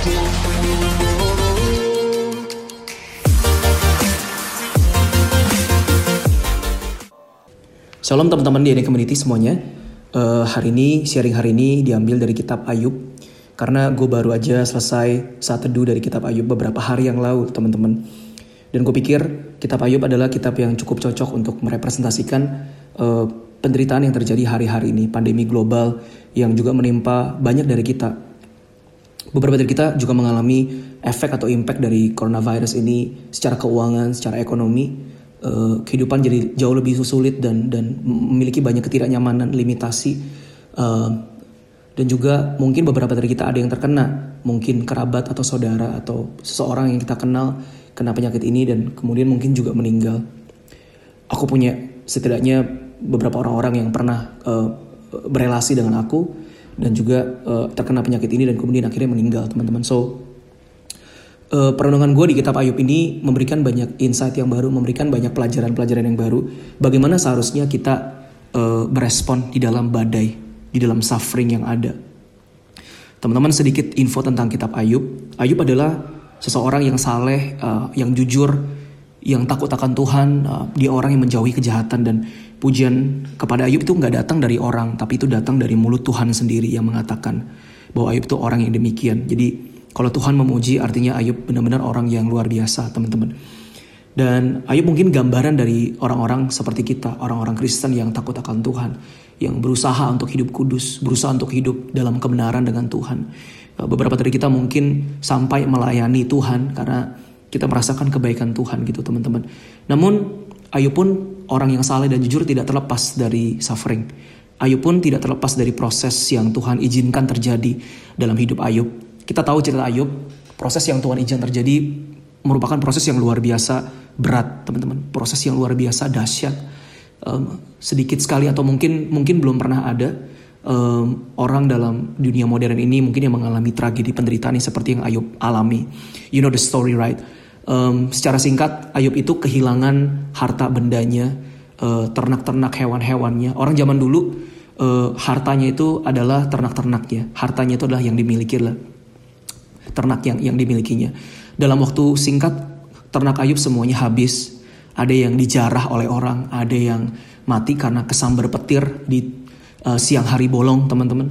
Shalom teman-teman di Community semuanya. Uh, hari ini, sharing hari ini diambil dari kitab Ayub. Karena gue baru aja selesai saat teduh dari kitab Ayub beberapa hari yang lalu teman-teman. Dan gue pikir kitab Ayub adalah kitab yang cukup cocok untuk merepresentasikan uh, penderitaan yang terjadi hari-hari ini. Pandemi global yang juga menimpa banyak dari kita. Beberapa dari kita juga mengalami efek atau impact dari coronavirus ini secara keuangan, secara ekonomi. Uh, kehidupan jadi jauh lebih sulit dan dan memiliki banyak ketidaknyamanan, limitasi. Uh, dan juga mungkin beberapa dari kita ada yang terkena, mungkin kerabat atau saudara atau seseorang yang kita kenal kena penyakit ini dan kemudian mungkin juga meninggal. Aku punya setidaknya beberapa orang-orang yang pernah uh, berelasi dengan aku dan juga uh, terkena penyakit ini dan kemudian akhirnya meninggal, teman-teman. So uh, perenungan gue di kitab Ayub ini memberikan banyak insight yang baru, memberikan banyak pelajaran-pelajaran yang baru. Bagaimana seharusnya kita uh, berespon di dalam badai, di dalam suffering yang ada. Teman-teman sedikit info tentang kitab Ayub. Ayub adalah seseorang yang saleh, uh, yang jujur, yang takut akan Tuhan. Uh, dia orang yang menjauhi kejahatan dan pujian kepada Ayub itu nggak datang dari orang, tapi itu datang dari mulut Tuhan sendiri yang mengatakan bahwa Ayub itu orang yang demikian. Jadi kalau Tuhan memuji artinya Ayub benar-benar orang yang luar biasa teman-teman. Dan Ayub mungkin gambaran dari orang-orang seperti kita, orang-orang Kristen yang takut akan Tuhan, yang berusaha untuk hidup kudus, berusaha untuk hidup dalam kebenaran dengan Tuhan. Eh, beberapa dari kita mungkin sampai melayani Tuhan karena kita merasakan kebaikan Tuhan gitu teman-teman. Namun Ayub pun orang yang saleh dan jujur tidak terlepas dari suffering. Ayub pun tidak terlepas dari proses yang Tuhan izinkan terjadi dalam hidup Ayub kita tahu cerita Ayub, proses yang Tuhan izin terjadi merupakan proses yang luar biasa berat, teman-teman. Proses yang luar biasa dahsyat. Um, sedikit sekali atau mungkin mungkin belum pernah ada um, orang dalam dunia modern ini mungkin yang mengalami tragedi penderitaan seperti yang Ayub alami. You know the story right? Um, secara singkat, Ayub itu kehilangan harta bendanya, uh, ternak-ternak hewan-hewannya. Orang zaman dulu uh, hartanya itu adalah ternak-ternaknya. Hartanya itu adalah yang dimiliki lah ternak yang yang dimilikinya. Dalam waktu singkat ternak Ayub semuanya habis. Ada yang dijarah oleh orang, ada yang mati karena kesambar petir di uh, siang hari bolong, teman-teman.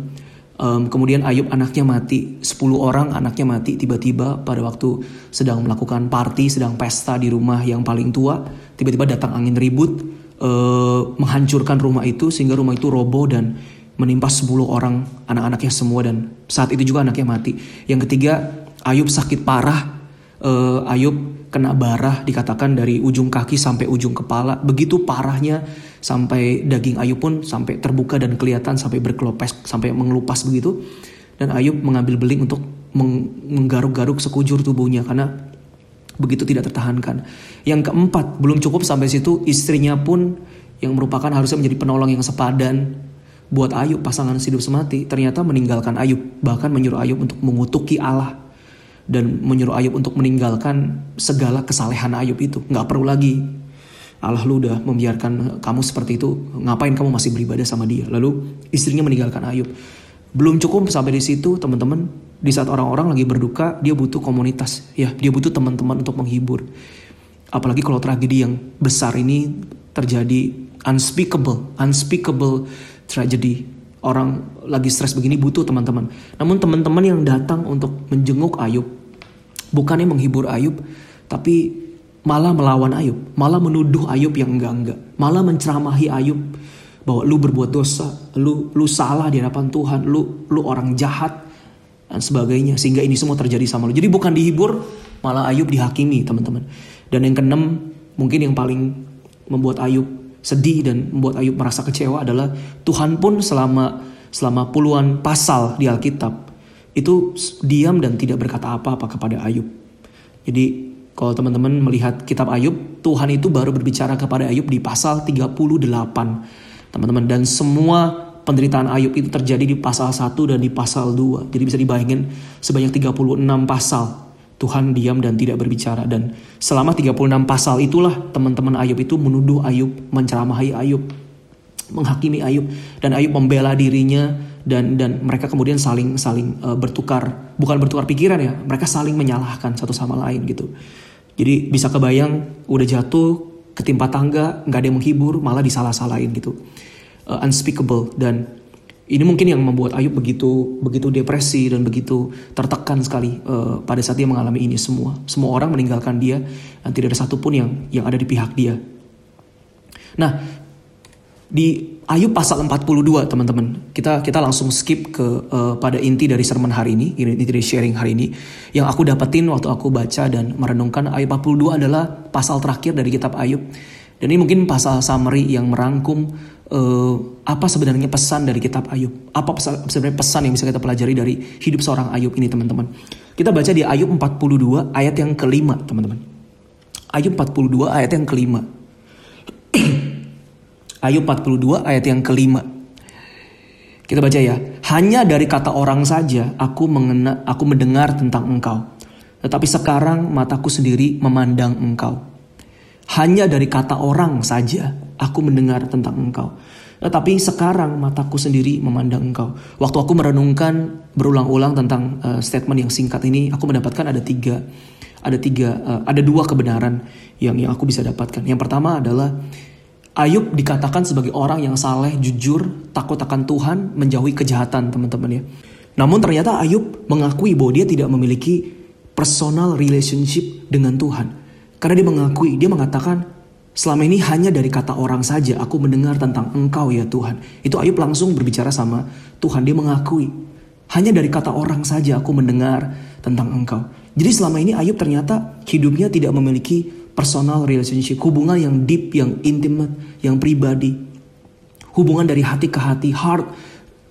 Um, kemudian Ayub anaknya mati, 10 orang anaknya mati tiba-tiba pada waktu sedang melakukan party, sedang pesta di rumah yang paling tua, tiba-tiba datang angin ribut, uh, menghancurkan rumah itu sehingga rumah itu roboh dan menimpa 10 orang anak-anaknya semua dan saat itu juga anaknya mati. Yang ketiga, Ayub sakit parah. Uh, Ayub kena barah dikatakan dari ujung kaki sampai ujung kepala. Begitu parahnya sampai daging Ayub pun sampai terbuka dan kelihatan sampai berkelopes, sampai mengelupas begitu. Dan Ayub mengambil beling untuk menggaruk-garuk sekujur tubuhnya karena begitu tidak tertahankan. Yang keempat, belum cukup sampai situ istrinya pun yang merupakan harusnya menjadi penolong yang sepadan buat Ayub pasangan hidup semati ternyata meninggalkan Ayub bahkan menyuruh Ayub untuk mengutuki Allah dan menyuruh Ayub untuk meninggalkan segala kesalehan Ayub itu. Nggak perlu lagi. Allah lu udah membiarkan kamu seperti itu. Ngapain kamu masih beribadah sama dia? Lalu istrinya meninggalkan Ayub. Belum cukup sampai di situ teman-teman. Di saat orang-orang lagi berduka dia butuh komunitas. Ya dia butuh teman-teman untuk menghibur. Apalagi kalau tragedi yang besar ini terjadi unspeakable unspeakable tragedy. Orang lagi stres begini butuh teman-teman. Namun teman-teman yang datang untuk menjenguk Ayub, bukannya menghibur Ayub, tapi malah melawan Ayub, malah menuduh Ayub yang enggak-enggak, malah menceramahi Ayub bahwa lu berbuat dosa, lu lu salah di hadapan Tuhan, lu lu orang jahat dan sebagainya sehingga ini semua terjadi sama lu. Jadi bukan dihibur, malah Ayub dihakimi, teman-teman. Dan yang keenam, mungkin yang paling membuat Ayub sedih dan membuat Ayub merasa kecewa adalah Tuhan pun selama selama puluhan pasal di Alkitab itu diam dan tidak berkata apa-apa kepada Ayub. Jadi kalau teman-teman melihat kitab Ayub, Tuhan itu baru berbicara kepada Ayub di pasal 38. Teman-teman dan semua penderitaan Ayub itu terjadi di pasal 1 dan di pasal 2. Jadi bisa dibayangin sebanyak 36 pasal Tuhan diam dan tidak berbicara dan selama 36 pasal itulah teman-teman Ayub itu menuduh Ayub, menceramahi Ayub, menghakimi Ayub dan Ayub membela dirinya dan dan mereka kemudian saling saling uh, bertukar bukan bertukar pikiran ya mereka saling menyalahkan satu sama lain gitu jadi bisa kebayang udah jatuh ketimpa tangga nggak ada yang menghibur malah disalah-salahin gitu uh, unspeakable dan ini mungkin yang membuat Ayub begitu begitu depresi dan begitu tertekan sekali uh, pada saat dia mengalami ini semua. Semua orang meninggalkan dia dan tidak ada satupun yang yang ada di pihak dia. Nah, di Ayub pasal 42 teman-teman. Kita kita langsung skip ke uh, pada inti dari sermon hari ini, inti dari sharing hari ini. Yang aku dapetin waktu aku baca dan merenungkan Ayub 42 adalah pasal terakhir dari kitab Ayub. Dan ini mungkin pasal summary yang merangkum uh, apa sebenarnya pesan dari kitab Ayub? Apa pesan, sebenarnya pesan yang bisa kita pelajari dari hidup seorang Ayub ini teman-teman? Kita baca di Ayub 42 ayat yang kelima teman-teman. Ayub 42 ayat yang kelima. Ayub 42 ayat yang kelima. Kita baca ya. Hanya dari kata orang saja aku mengena, aku mendengar tentang engkau. Tetapi sekarang mataku sendiri memandang engkau. Hanya dari kata orang saja aku mendengar tentang engkau. Tetapi sekarang mataku sendiri memandang engkau. Waktu aku merenungkan berulang-ulang tentang uh, statement yang singkat ini, aku mendapatkan ada tiga, ada tiga, uh, ada dua kebenaran yang yang aku bisa dapatkan. Yang pertama adalah Ayub dikatakan sebagai orang yang saleh, jujur, takut akan Tuhan, menjauhi kejahatan teman-teman ya. Namun ternyata Ayub mengakui bahwa dia tidak memiliki personal relationship dengan Tuhan. Karena dia mengakui, dia mengatakan Selama ini hanya dari kata orang saja aku mendengar tentang engkau ya Tuhan. Itu Ayub langsung berbicara sama Tuhan. Dia mengakui. Hanya dari kata orang saja aku mendengar tentang engkau. Jadi selama ini Ayub ternyata hidupnya tidak memiliki personal relationship. Hubungan yang deep, yang intimate, yang pribadi. Hubungan dari hati ke hati, heart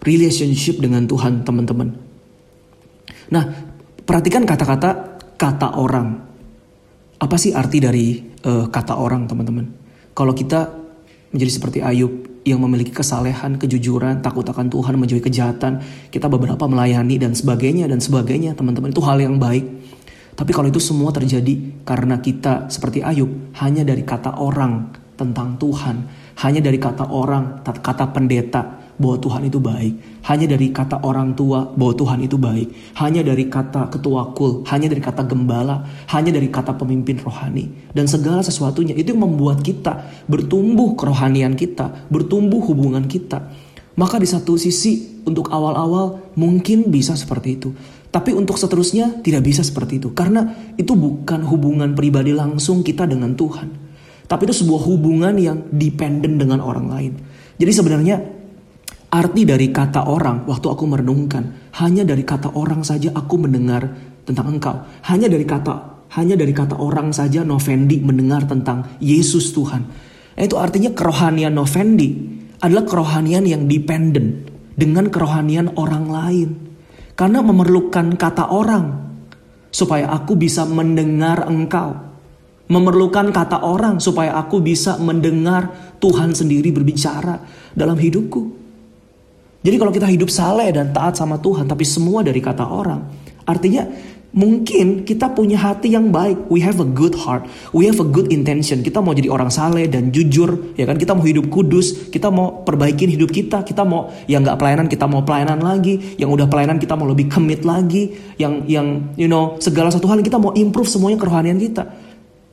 relationship dengan Tuhan teman-teman. Nah perhatikan kata-kata kata orang. Apa sih arti dari uh, kata orang teman-teman? Kalau kita menjadi seperti Ayub yang memiliki kesalehan, kejujuran, takut akan Tuhan, menjauhi kejahatan, kita beberapa melayani dan sebagainya dan sebagainya teman-teman itu hal yang baik. Tapi kalau itu semua terjadi karena kita seperti Ayub hanya dari kata orang tentang Tuhan, hanya dari kata orang, kata pendeta, bahwa Tuhan itu baik. Hanya dari kata orang tua bahwa Tuhan itu baik. Hanya dari kata ketua kul, hanya dari kata gembala, hanya dari kata pemimpin rohani. Dan segala sesuatunya itu membuat kita bertumbuh kerohanian kita, bertumbuh hubungan kita. Maka di satu sisi untuk awal-awal mungkin bisa seperti itu. Tapi untuk seterusnya tidak bisa seperti itu. Karena itu bukan hubungan pribadi langsung kita dengan Tuhan. Tapi itu sebuah hubungan yang dependen dengan orang lain. Jadi sebenarnya Arti dari kata orang waktu aku merenungkan, hanya dari kata orang saja aku mendengar tentang engkau. Hanya dari kata hanya dari kata orang saja Novendi mendengar tentang Yesus Tuhan. Nah, itu artinya kerohanian Novendi adalah kerohanian yang dependen dengan kerohanian orang lain. Karena memerlukan kata orang supaya aku bisa mendengar engkau. Memerlukan kata orang supaya aku bisa mendengar Tuhan sendiri berbicara dalam hidupku. Jadi kalau kita hidup saleh dan taat sama Tuhan, tapi semua dari kata orang, artinya mungkin kita punya hati yang baik. We have a good heart, we have a good intention. Kita mau jadi orang saleh dan jujur, ya kan? Kita mau hidup kudus, kita mau perbaikin hidup kita, kita mau yang nggak pelayanan kita mau pelayanan lagi, yang udah pelayanan kita mau lebih commit lagi, yang yang you know segala satu hal kita mau improve semuanya kerohanian kita.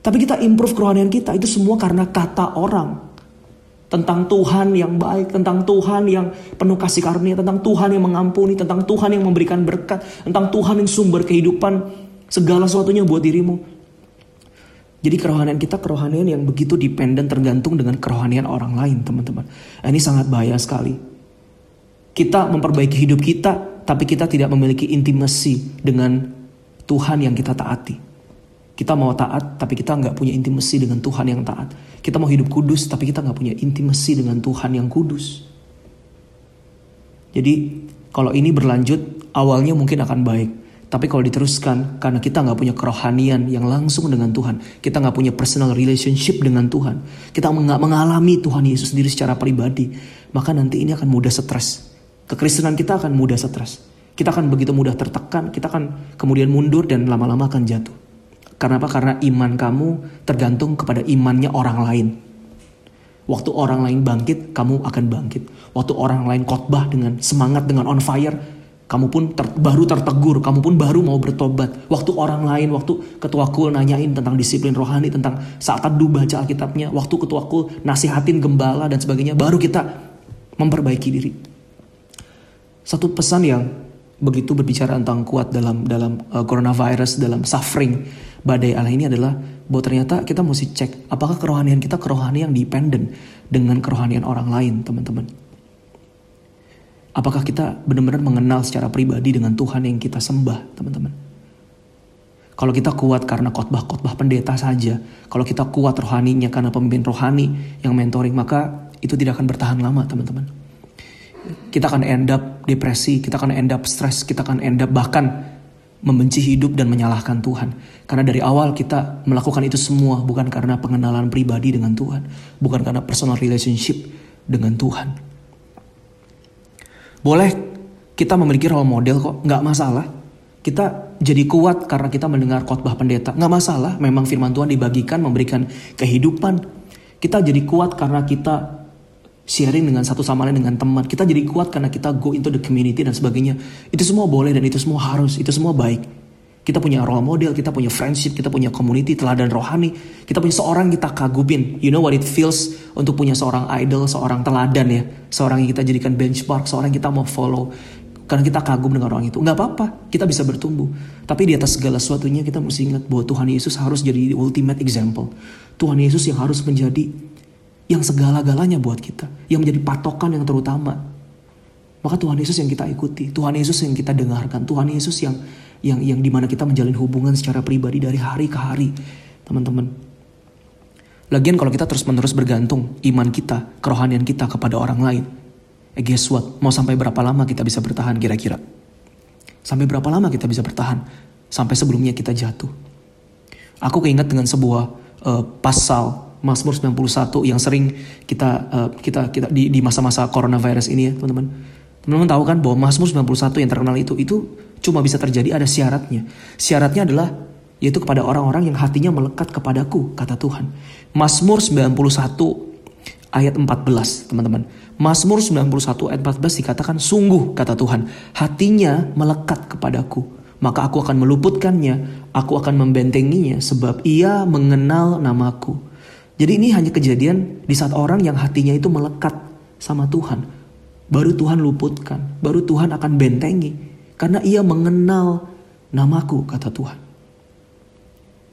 Tapi kita improve kerohanian kita itu semua karena kata orang tentang Tuhan yang baik, tentang Tuhan yang penuh kasih karunia, tentang Tuhan yang mengampuni, tentang Tuhan yang memberikan berkat, tentang Tuhan yang sumber kehidupan, segala sesuatunya buat dirimu. Jadi kerohanian kita kerohanian yang begitu dependen tergantung dengan kerohanian orang lain, teman-teman. Nah, ini sangat bahaya sekali. Kita memperbaiki hidup kita, tapi kita tidak memiliki intimasi dengan Tuhan yang kita taati. Kita mau taat, tapi kita nggak punya intimasi dengan Tuhan yang taat. Kita mau hidup kudus, tapi kita nggak punya intimasi dengan Tuhan yang kudus. Jadi kalau ini berlanjut, awalnya mungkin akan baik. Tapi kalau diteruskan, karena kita nggak punya kerohanian yang langsung dengan Tuhan, kita nggak punya personal relationship dengan Tuhan, kita nggak mengalami Tuhan Yesus sendiri secara pribadi, maka nanti ini akan mudah stres. Kekristenan kita akan mudah stres. Kita akan begitu mudah tertekan, kita akan kemudian mundur dan lama-lama akan jatuh. Karena apa? Karena iman kamu tergantung kepada imannya orang lain. Waktu orang lain bangkit, kamu akan bangkit. Waktu orang lain khotbah dengan semangat, dengan on fire, kamu pun ter, baru tertegur, kamu pun baru mau bertobat. Waktu orang lain, waktu ketua kul nanyain tentang disiplin rohani, tentang saat teduh baca Alkitabnya, waktu ketua kul nasihatin gembala dan sebagainya, baru kita memperbaiki diri. Satu pesan yang begitu berbicara tentang kuat dalam dalam uh, coronavirus, dalam suffering badai Allah ini adalah bahwa ternyata kita mesti cek apakah kerohanian kita kerohanian yang dependen dengan kerohanian orang lain, teman-teman. Apakah kita benar-benar mengenal secara pribadi dengan Tuhan yang kita sembah, teman-teman? Kalau kita kuat karena khotbah-khotbah pendeta saja, kalau kita kuat rohaninya karena pemimpin rohani yang mentoring, maka itu tidak akan bertahan lama, teman-teman. Kita akan end up depresi, kita akan end up stres, kita akan end up bahkan membenci hidup dan menyalahkan Tuhan. Karena dari awal kita melakukan itu semua bukan karena pengenalan pribadi dengan Tuhan, bukan karena personal relationship dengan Tuhan. Boleh kita memiliki role model kok, nggak masalah. Kita jadi kuat karena kita mendengar khotbah pendeta, nggak masalah. Memang firman Tuhan dibagikan memberikan kehidupan. Kita jadi kuat karena kita sharing dengan satu sama lain dengan teman. Kita jadi kuat karena kita go into the community dan sebagainya. Itu semua boleh dan itu semua harus, itu semua baik. Kita punya role model, kita punya friendship, kita punya community, teladan rohani. Kita punya seorang kita kagumin. You know what it feels untuk punya seorang idol, seorang teladan ya. Seorang yang kita jadikan benchmark, seorang yang kita mau follow. Karena kita kagum dengan orang itu. Nggak apa-apa, kita bisa bertumbuh. Tapi di atas segala sesuatunya kita mesti ingat bahwa Tuhan Yesus harus jadi ultimate example. Tuhan Yesus yang harus menjadi yang segala-galanya buat kita, yang menjadi patokan yang terutama. Maka Tuhan Yesus yang kita ikuti, Tuhan Yesus yang kita dengarkan, Tuhan Yesus yang yang yang di mana kita menjalin hubungan secara pribadi dari hari ke hari, teman-teman. Lagian kalau kita terus-menerus bergantung iman kita, kerohanian kita kepada orang lain, eh guess what? Mau sampai berapa lama kita bisa bertahan kira-kira? Sampai berapa lama kita bisa bertahan? Sampai sebelumnya kita jatuh. Aku keinget dengan sebuah uh, pasal Mazmur 91 yang sering kita uh, kita kita di di masa-masa coronavirus ini ya, teman-teman. Teman-teman tahu kan bahwa Mazmur 91 yang terkenal itu itu cuma bisa terjadi ada syaratnya. Syaratnya adalah yaitu kepada orang-orang yang hatinya melekat kepadaku, kata Tuhan. Mazmur 91 ayat 14, teman-teman. Mazmur 91 ayat 14 dikatakan sungguh kata Tuhan, hatinya melekat kepadaku, maka aku akan meluputkannya, aku akan membentenginya sebab ia mengenal namaku. Jadi ini hanya kejadian di saat orang yang hatinya itu melekat sama Tuhan. Baru Tuhan luputkan, baru Tuhan akan bentengi. Karena ia mengenal namaku, kata Tuhan.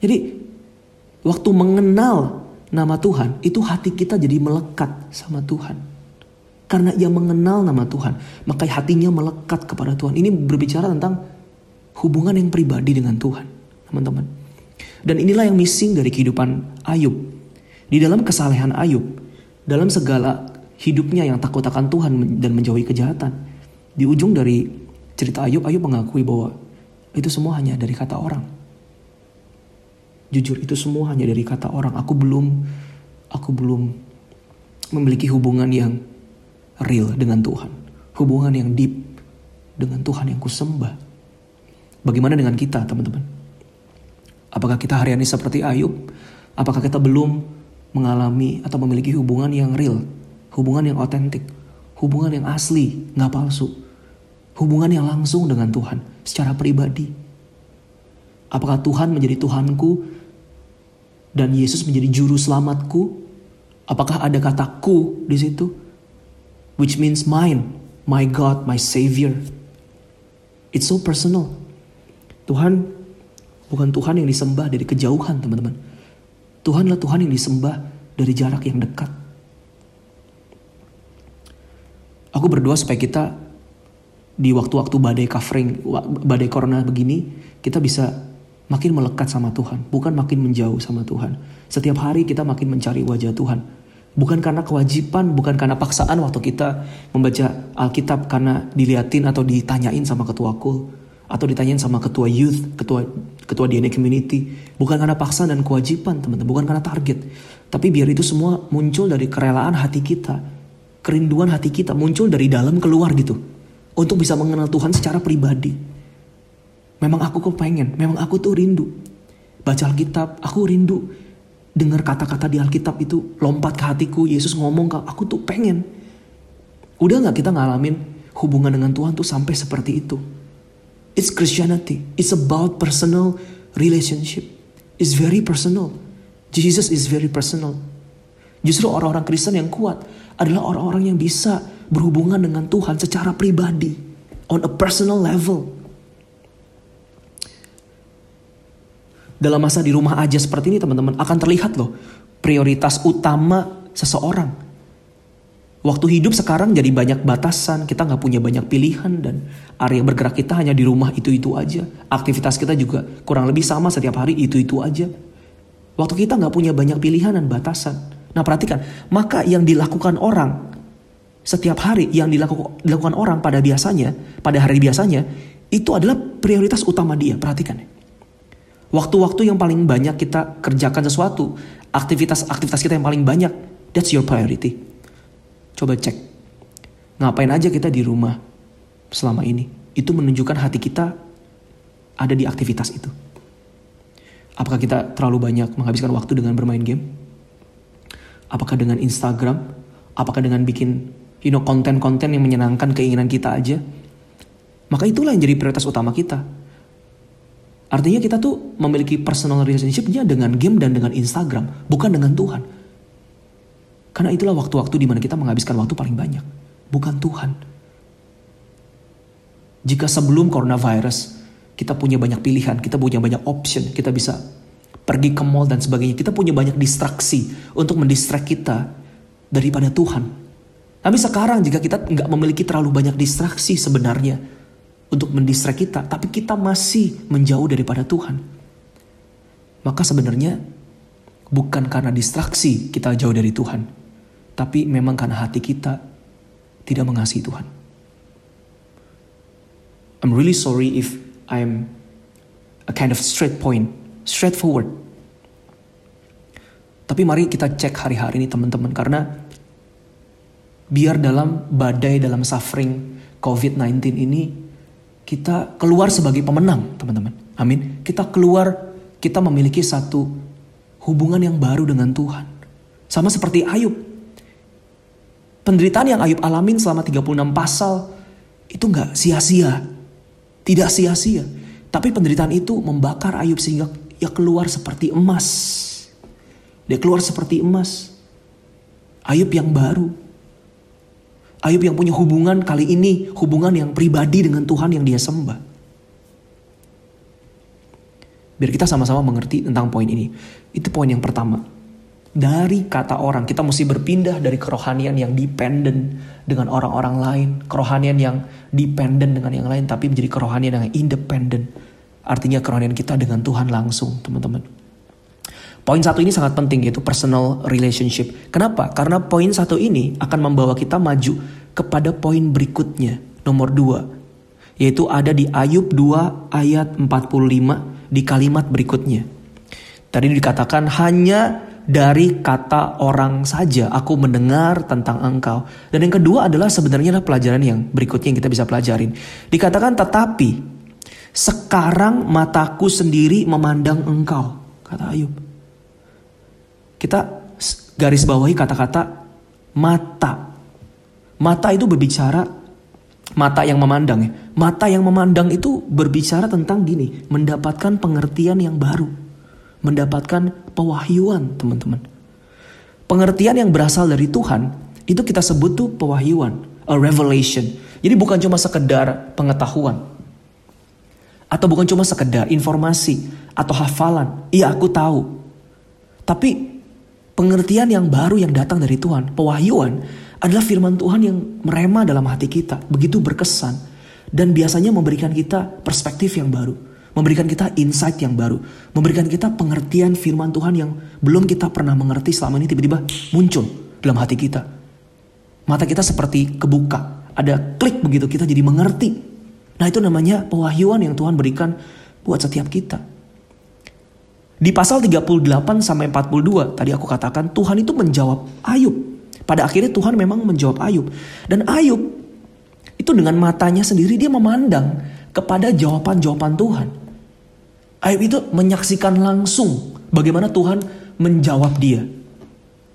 Jadi waktu mengenal nama Tuhan, itu hati kita jadi melekat sama Tuhan. Karena ia mengenal nama Tuhan, maka hatinya melekat kepada Tuhan. Ini berbicara tentang hubungan yang pribadi dengan Tuhan, teman-teman. Dan inilah yang missing dari kehidupan Ayub. Di dalam kesalehan Ayub, dalam segala hidupnya yang takut akan Tuhan dan menjauhi kejahatan. Di ujung dari cerita Ayub, Ayub mengakui bahwa itu semua hanya dari kata orang. Jujur itu semua hanya dari kata orang. Aku belum aku belum memiliki hubungan yang real dengan Tuhan. Hubungan yang deep dengan Tuhan yang kusembah. Bagaimana dengan kita, teman-teman? Apakah kita hari ini seperti Ayub? Apakah kita belum mengalami atau memiliki hubungan yang real, hubungan yang otentik, hubungan yang asli, nggak palsu, hubungan yang langsung dengan Tuhan secara pribadi. Apakah Tuhan menjadi Tuhanku dan Yesus menjadi juru selamatku? Apakah ada kataku di situ? Which means mine, my God, my Savior. It's so personal. Tuhan bukan Tuhan yang disembah dari kejauhan, teman-teman Tuhanlah Tuhan yang disembah dari jarak yang dekat. Aku berdoa supaya kita di waktu-waktu badai covering, badai corona begini, kita bisa makin melekat sama Tuhan, bukan makin menjauh sama Tuhan. Setiap hari kita makin mencari wajah Tuhan. Bukan karena kewajiban, bukan karena paksaan waktu kita membaca Alkitab karena diliatin atau ditanyain sama ketua kul atau ditanyain sama ketua youth, ketua ketua DNA community, bukan karena paksa dan kewajiban teman-teman, bukan karena target, tapi biar itu semua muncul dari kerelaan hati kita, kerinduan hati kita muncul dari dalam keluar gitu, untuk bisa mengenal Tuhan secara pribadi. Memang aku kok pengen, memang aku tuh rindu baca Alkitab, aku rindu dengar kata-kata di Alkitab itu lompat ke hatiku. Yesus ngomong ke aku tuh pengen. Udah gak kita ngalamin hubungan dengan Tuhan tuh sampai seperti itu. It's Christianity. It's about personal relationship. It's very personal. Jesus is very personal. Justru orang-orang Kristen yang kuat adalah orang-orang yang bisa berhubungan dengan Tuhan secara pribadi. On a personal level. dalam masa di rumah aja seperti ini teman-teman akan terlihat loh prioritas utama seseorang. Waktu hidup sekarang jadi banyak batasan, kita nggak punya banyak pilihan dan area bergerak kita hanya di rumah itu-itu aja. Aktivitas kita juga kurang lebih sama setiap hari itu-itu aja. Waktu kita nggak punya banyak pilihan dan batasan. Nah perhatikan, maka yang dilakukan orang setiap hari yang dilakukan, dilakukan orang pada biasanya, pada hari biasanya, itu adalah prioritas utama dia. Perhatikan. Waktu-waktu yang paling banyak kita kerjakan sesuatu, aktivitas-aktivitas kita yang paling banyak, that's your priority. Coba cek. Ngapain aja kita di rumah selama ini? Itu menunjukkan hati kita ada di aktivitas itu. Apakah kita terlalu banyak menghabiskan waktu dengan bermain game? Apakah dengan Instagram? Apakah dengan bikin you know konten-konten yang menyenangkan keinginan kita aja? Maka itulah yang jadi prioritas utama kita Artinya kita tuh memiliki personal relationship-nya dengan game dan dengan Instagram, bukan dengan Tuhan. Karena itulah waktu-waktu di mana kita menghabiskan waktu paling banyak, bukan Tuhan. Jika sebelum coronavirus kita punya banyak pilihan, kita punya banyak option, kita bisa pergi ke mall dan sebagainya, kita punya banyak distraksi untuk mendistract kita daripada Tuhan. Tapi sekarang jika kita nggak memiliki terlalu banyak distraksi sebenarnya, untuk mendistract kita, tapi kita masih menjauh daripada Tuhan. Maka sebenarnya bukan karena distraksi kita jauh dari Tuhan, tapi memang karena hati kita tidak mengasihi Tuhan. I'm really sorry if I'm a kind of straight point, straightforward. Tapi mari kita cek hari-hari ini teman-teman karena biar dalam badai dalam suffering COVID-19 ini kita keluar sebagai pemenang, teman-teman. Amin. Kita keluar, kita memiliki satu hubungan yang baru dengan Tuhan. Sama seperti Ayub. Penderitaan yang Ayub alamin selama 36 pasal itu nggak sia-sia. Tidak sia-sia. Tapi penderitaan itu membakar Ayub sehingga ia keluar seperti emas. Dia keluar seperti emas. Ayub yang baru. Ayub yang punya hubungan kali ini, hubungan yang pribadi dengan Tuhan yang dia sembah. Biar kita sama-sama mengerti tentang poin ini. Itu poin yang pertama. Dari kata orang, kita mesti berpindah dari kerohanian yang dependent dengan orang-orang lain. Kerohanian yang dependent dengan yang lain, tapi menjadi kerohanian yang independent. Artinya kerohanian kita dengan Tuhan langsung, teman-teman. Poin satu ini sangat penting yaitu personal relationship. Kenapa? Karena poin satu ini akan membawa kita maju kepada poin berikutnya. Nomor dua. Yaitu ada di Ayub 2 ayat 45 di kalimat berikutnya. Tadi dikatakan hanya dari kata orang saja aku mendengar tentang engkau. Dan yang kedua adalah sebenarnya adalah pelajaran yang berikutnya yang kita bisa pelajarin. Dikatakan tetapi sekarang mataku sendiri memandang engkau. Kata Ayub. Kita garis bawahi kata-kata mata. Mata itu berbicara mata yang memandang ya. Mata yang memandang itu berbicara tentang gini, mendapatkan pengertian yang baru. Mendapatkan pewahyuan, teman-teman. Pengertian yang berasal dari Tuhan, itu kita sebut tuh pewahyuan, a revelation. Jadi bukan cuma sekedar pengetahuan. Atau bukan cuma sekedar informasi atau hafalan. Iya aku tahu. Tapi pengertian yang baru yang datang dari Tuhan, pewahyuan adalah firman Tuhan yang merema dalam hati kita, begitu berkesan dan biasanya memberikan kita perspektif yang baru, memberikan kita insight yang baru, memberikan kita pengertian firman Tuhan yang belum kita pernah mengerti selama ini tiba-tiba muncul dalam hati kita. Mata kita seperti kebuka, ada klik begitu kita jadi mengerti. Nah itu namanya pewahyuan yang Tuhan berikan buat setiap kita. Di pasal 38 sampai 42 tadi aku katakan Tuhan itu menjawab Ayub. Pada akhirnya Tuhan memang menjawab Ayub. Dan Ayub itu dengan matanya sendiri dia memandang kepada jawaban-jawaban Tuhan. Ayub itu menyaksikan langsung bagaimana Tuhan menjawab dia.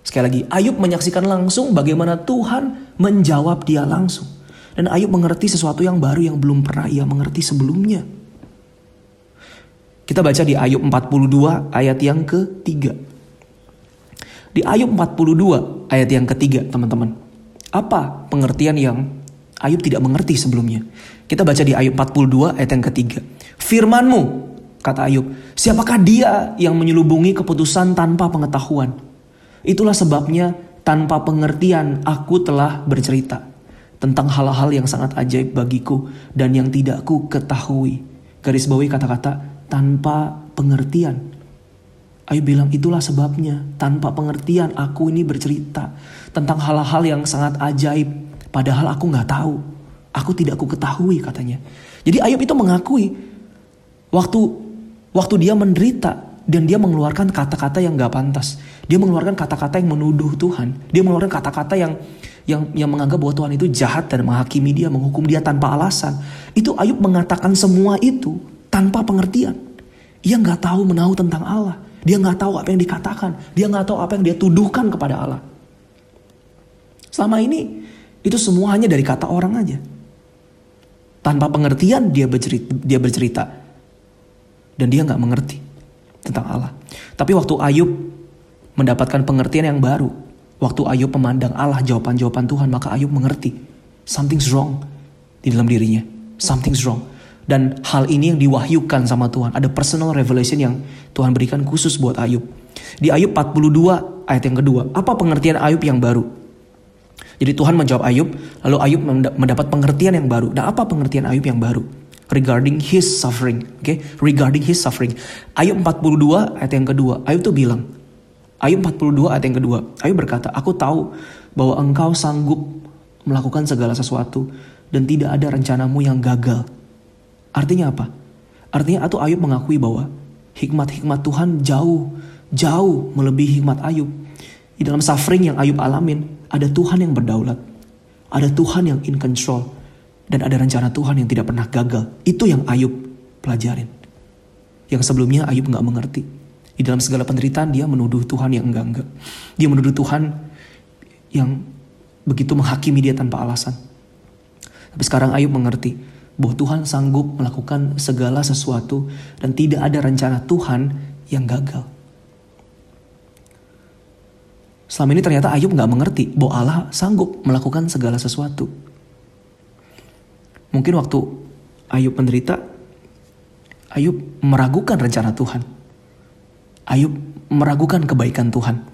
Sekali lagi, Ayub menyaksikan langsung bagaimana Tuhan menjawab dia langsung. Dan Ayub mengerti sesuatu yang baru yang belum pernah ia mengerti sebelumnya. Kita baca di Ayub 42 ayat yang ketiga. Di Ayub 42 ayat yang ketiga teman-teman. Apa pengertian yang Ayub tidak mengerti sebelumnya? Kita baca di Ayub 42 ayat yang ketiga. Firmanmu, kata Ayub, siapakah dia yang menyelubungi keputusan tanpa pengetahuan? Itulah sebabnya tanpa pengertian aku telah bercerita tentang hal-hal yang sangat ajaib bagiku dan yang tidak ku ketahui. Garis bawahi kata-kata tanpa pengertian. Ayub bilang itulah sebabnya tanpa pengertian aku ini bercerita tentang hal-hal yang sangat ajaib padahal aku nggak tahu. Aku tidak ku ketahui katanya. Jadi Ayub itu mengakui waktu waktu dia menderita dan dia mengeluarkan kata-kata yang gak pantas. Dia mengeluarkan kata-kata yang menuduh Tuhan. Dia mengeluarkan kata-kata yang yang yang menganggap bahwa Tuhan itu jahat dan menghakimi dia, menghukum dia tanpa alasan. Itu Ayub mengatakan semua itu tanpa pengertian. Ia nggak tahu menahu tentang Allah. Dia nggak tahu apa yang dikatakan. Dia nggak tahu apa yang dia tuduhkan kepada Allah. Selama ini itu semua hanya dari kata orang aja. Tanpa pengertian dia bercerita, dia bercerita dan dia nggak mengerti tentang Allah. Tapi waktu Ayub mendapatkan pengertian yang baru, waktu Ayub memandang Allah jawaban-jawaban Tuhan, maka Ayub mengerti something's wrong di dalam dirinya. Something's wrong. Dan hal ini yang diwahyukan sama Tuhan. Ada personal revelation yang Tuhan berikan khusus buat Ayub. Di Ayub 42 ayat yang kedua. Apa pengertian Ayub yang baru? Jadi Tuhan menjawab Ayub, lalu Ayub mendapat pengertian yang baru. Nah apa pengertian Ayub yang baru? Regarding his suffering. Oke, okay? regarding his suffering. Ayub 42 ayat yang kedua. Ayub tuh bilang, Ayub 42 ayat yang kedua. Ayub berkata, aku tahu bahwa engkau sanggup melakukan segala sesuatu dan tidak ada rencanamu yang gagal. Artinya apa? Artinya atau Ayub mengakui bahwa hikmat-hikmat Tuhan jauh, jauh melebihi hikmat Ayub. Di dalam suffering yang Ayub alamin, ada Tuhan yang berdaulat. Ada Tuhan yang in control. Dan ada rencana Tuhan yang tidak pernah gagal. Itu yang Ayub pelajarin. Yang sebelumnya Ayub nggak mengerti. Di dalam segala penderitaan dia menuduh Tuhan yang enggak-enggak. Dia menuduh Tuhan yang begitu menghakimi dia tanpa alasan. Tapi sekarang Ayub mengerti bahwa Tuhan sanggup melakukan segala sesuatu dan tidak ada rencana Tuhan yang gagal. Selama ini ternyata Ayub nggak mengerti bahwa Allah sanggup melakukan segala sesuatu. Mungkin waktu Ayub menderita, Ayub meragukan rencana Tuhan. Ayub meragukan kebaikan Tuhan.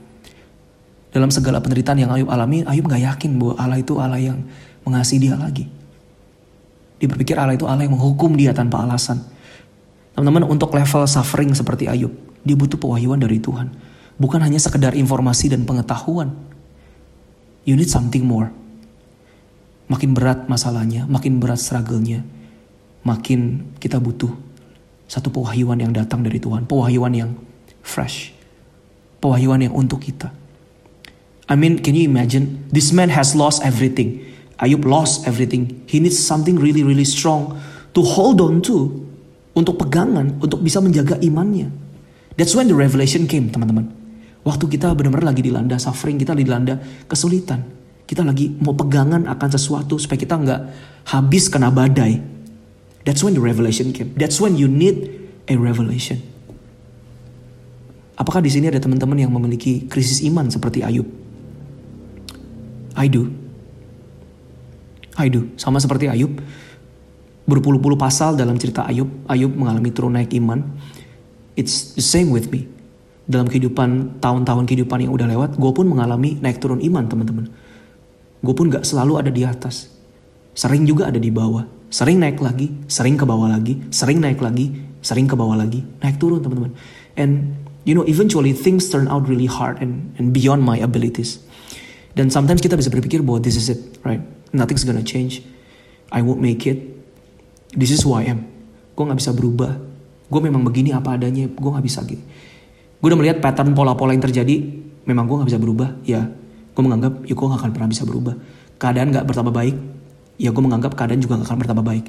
Dalam segala penderitaan yang Ayub alami, Ayub gak yakin bahwa Allah itu Allah yang mengasihi dia lagi. Dia berpikir Allah itu Allah yang menghukum dia tanpa alasan. Teman-teman, untuk level suffering seperti Ayub, dia butuh pewahyuan dari Tuhan. Bukan hanya sekedar informasi dan pengetahuan. You need something more. Makin berat masalahnya, makin berat struggle-nya, makin kita butuh satu pewahyuan yang datang dari Tuhan. Pewahyuan yang fresh. Pewahyuan yang untuk kita. I mean, can you imagine? This man has lost everything. Ayub lost everything. He needs something really, really strong to hold on to. Untuk pegangan, untuk bisa menjaga imannya. That's when the revelation came, teman-teman. Waktu kita benar-benar lagi dilanda suffering, kita dilanda kesulitan. Kita lagi mau pegangan akan sesuatu supaya kita nggak habis kena badai. That's when the revelation came. That's when you need a revelation. Apakah di sini ada teman-teman yang memiliki krisis iman seperti Ayub? I do. I do. Sama seperti Ayub. Berpuluh-puluh pasal dalam cerita Ayub. Ayub mengalami turun naik iman. It's the same with me. Dalam kehidupan, tahun-tahun kehidupan yang udah lewat, gue pun mengalami naik turun iman teman-teman gue pun gak selalu ada di atas. Sering juga ada di bawah. Sering naik lagi, sering ke bawah lagi, sering naik lagi, sering ke bawah lagi. Naik turun teman-teman. And you know eventually things turn out really hard and, and beyond my abilities. Dan sometimes kita bisa berpikir bahwa this is it, right? Nothing's gonna change. I won't make it. This is who I am. Gue gak bisa berubah. Gue memang begini apa adanya. Gue gak bisa gitu. Gue udah melihat pattern pola-pola yang terjadi. Memang gue gak bisa berubah. Ya gue menganggap ya gue gak akan pernah bisa berubah keadaan gak bertambah baik ya gue menganggap keadaan juga gak akan bertambah baik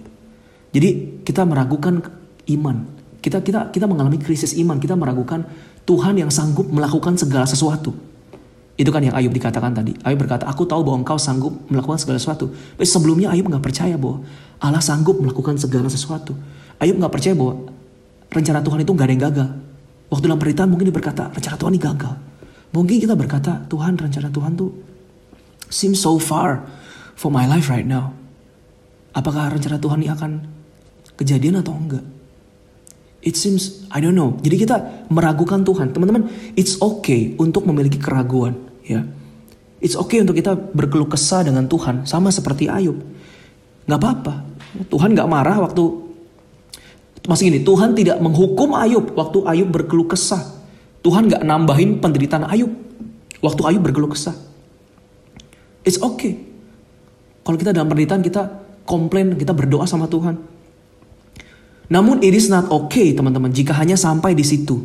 jadi kita meragukan iman Kita kita kita mengalami krisis iman, kita meragukan Tuhan yang sanggup melakukan segala sesuatu. Itu kan yang Ayub dikatakan tadi. Ayub berkata, aku tahu bahwa engkau sanggup melakukan segala sesuatu. Tapi sebelumnya Ayub nggak percaya bahwa Allah sanggup melakukan segala sesuatu. Ayub nggak percaya bahwa rencana Tuhan itu nggak ada yang gagal. Waktu dalam penderitaan mungkin dia berkata, rencana Tuhan ini gagal. Mungkin kita berkata, Tuhan rencana Tuhan tuh seems so far for my life right now. Apakah rencana Tuhan ini akan kejadian atau enggak? It seems, I don't know. Jadi kita meragukan Tuhan. Teman-teman, it's okay untuk memiliki keraguan. ya. It's okay untuk kita berkeluh kesah dengan Tuhan. Sama seperti Ayub. Gak apa-apa. Tuhan gak marah waktu... Masih gini, Tuhan tidak menghukum Ayub waktu Ayub berkeluh kesah. Tuhan gak nambahin penderitaan Ayub. Waktu Ayub berkeluh kesah. It's okay. Kalau kita dalam penderitaan kita komplain, kita berdoa sama Tuhan. Namun it is not okay teman-teman jika hanya sampai di situ.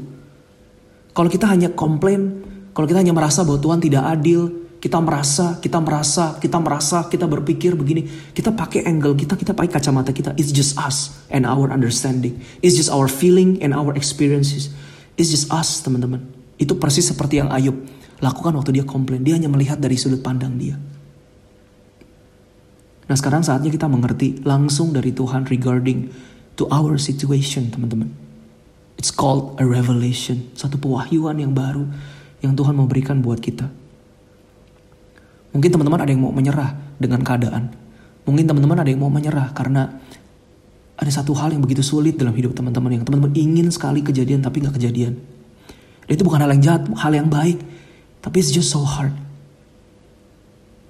Kalau kita hanya komplain, kalau kita hanya merasa bahwa Tuhan tidak adil, kita merasa, kita merasa, kita merasa, kita berpikir begini, kita pakai angle kita, kita pakai kacamata kita. It's just us and our understanding. It's just our feeling and our experiences. It's just us teman-teman. Itu persis seperti yang Ayub lakukan waktu dia komplain. Dia hanya melihat dari sudut pandang dia. Nah sekarang saatnya kita mengerti langsung dari Tuhan regarding to our situation teman-teman. It's called a revelation. Satu pewahyuan yang baru yang Tuhan memberikan buat kita. Mungkin teman-teman ada yang mau menyerah dengan keadaan. Mungkin teman-teman ada yang mau menyerah karena ada satu hal yang begitu sulit dalam hidup teman-teman yang teman-teman ingin sekali kejadian tapi nggak kejadian. Dan itu bukan hal yang jahat, hal yang baik. Tapi it's just so hard.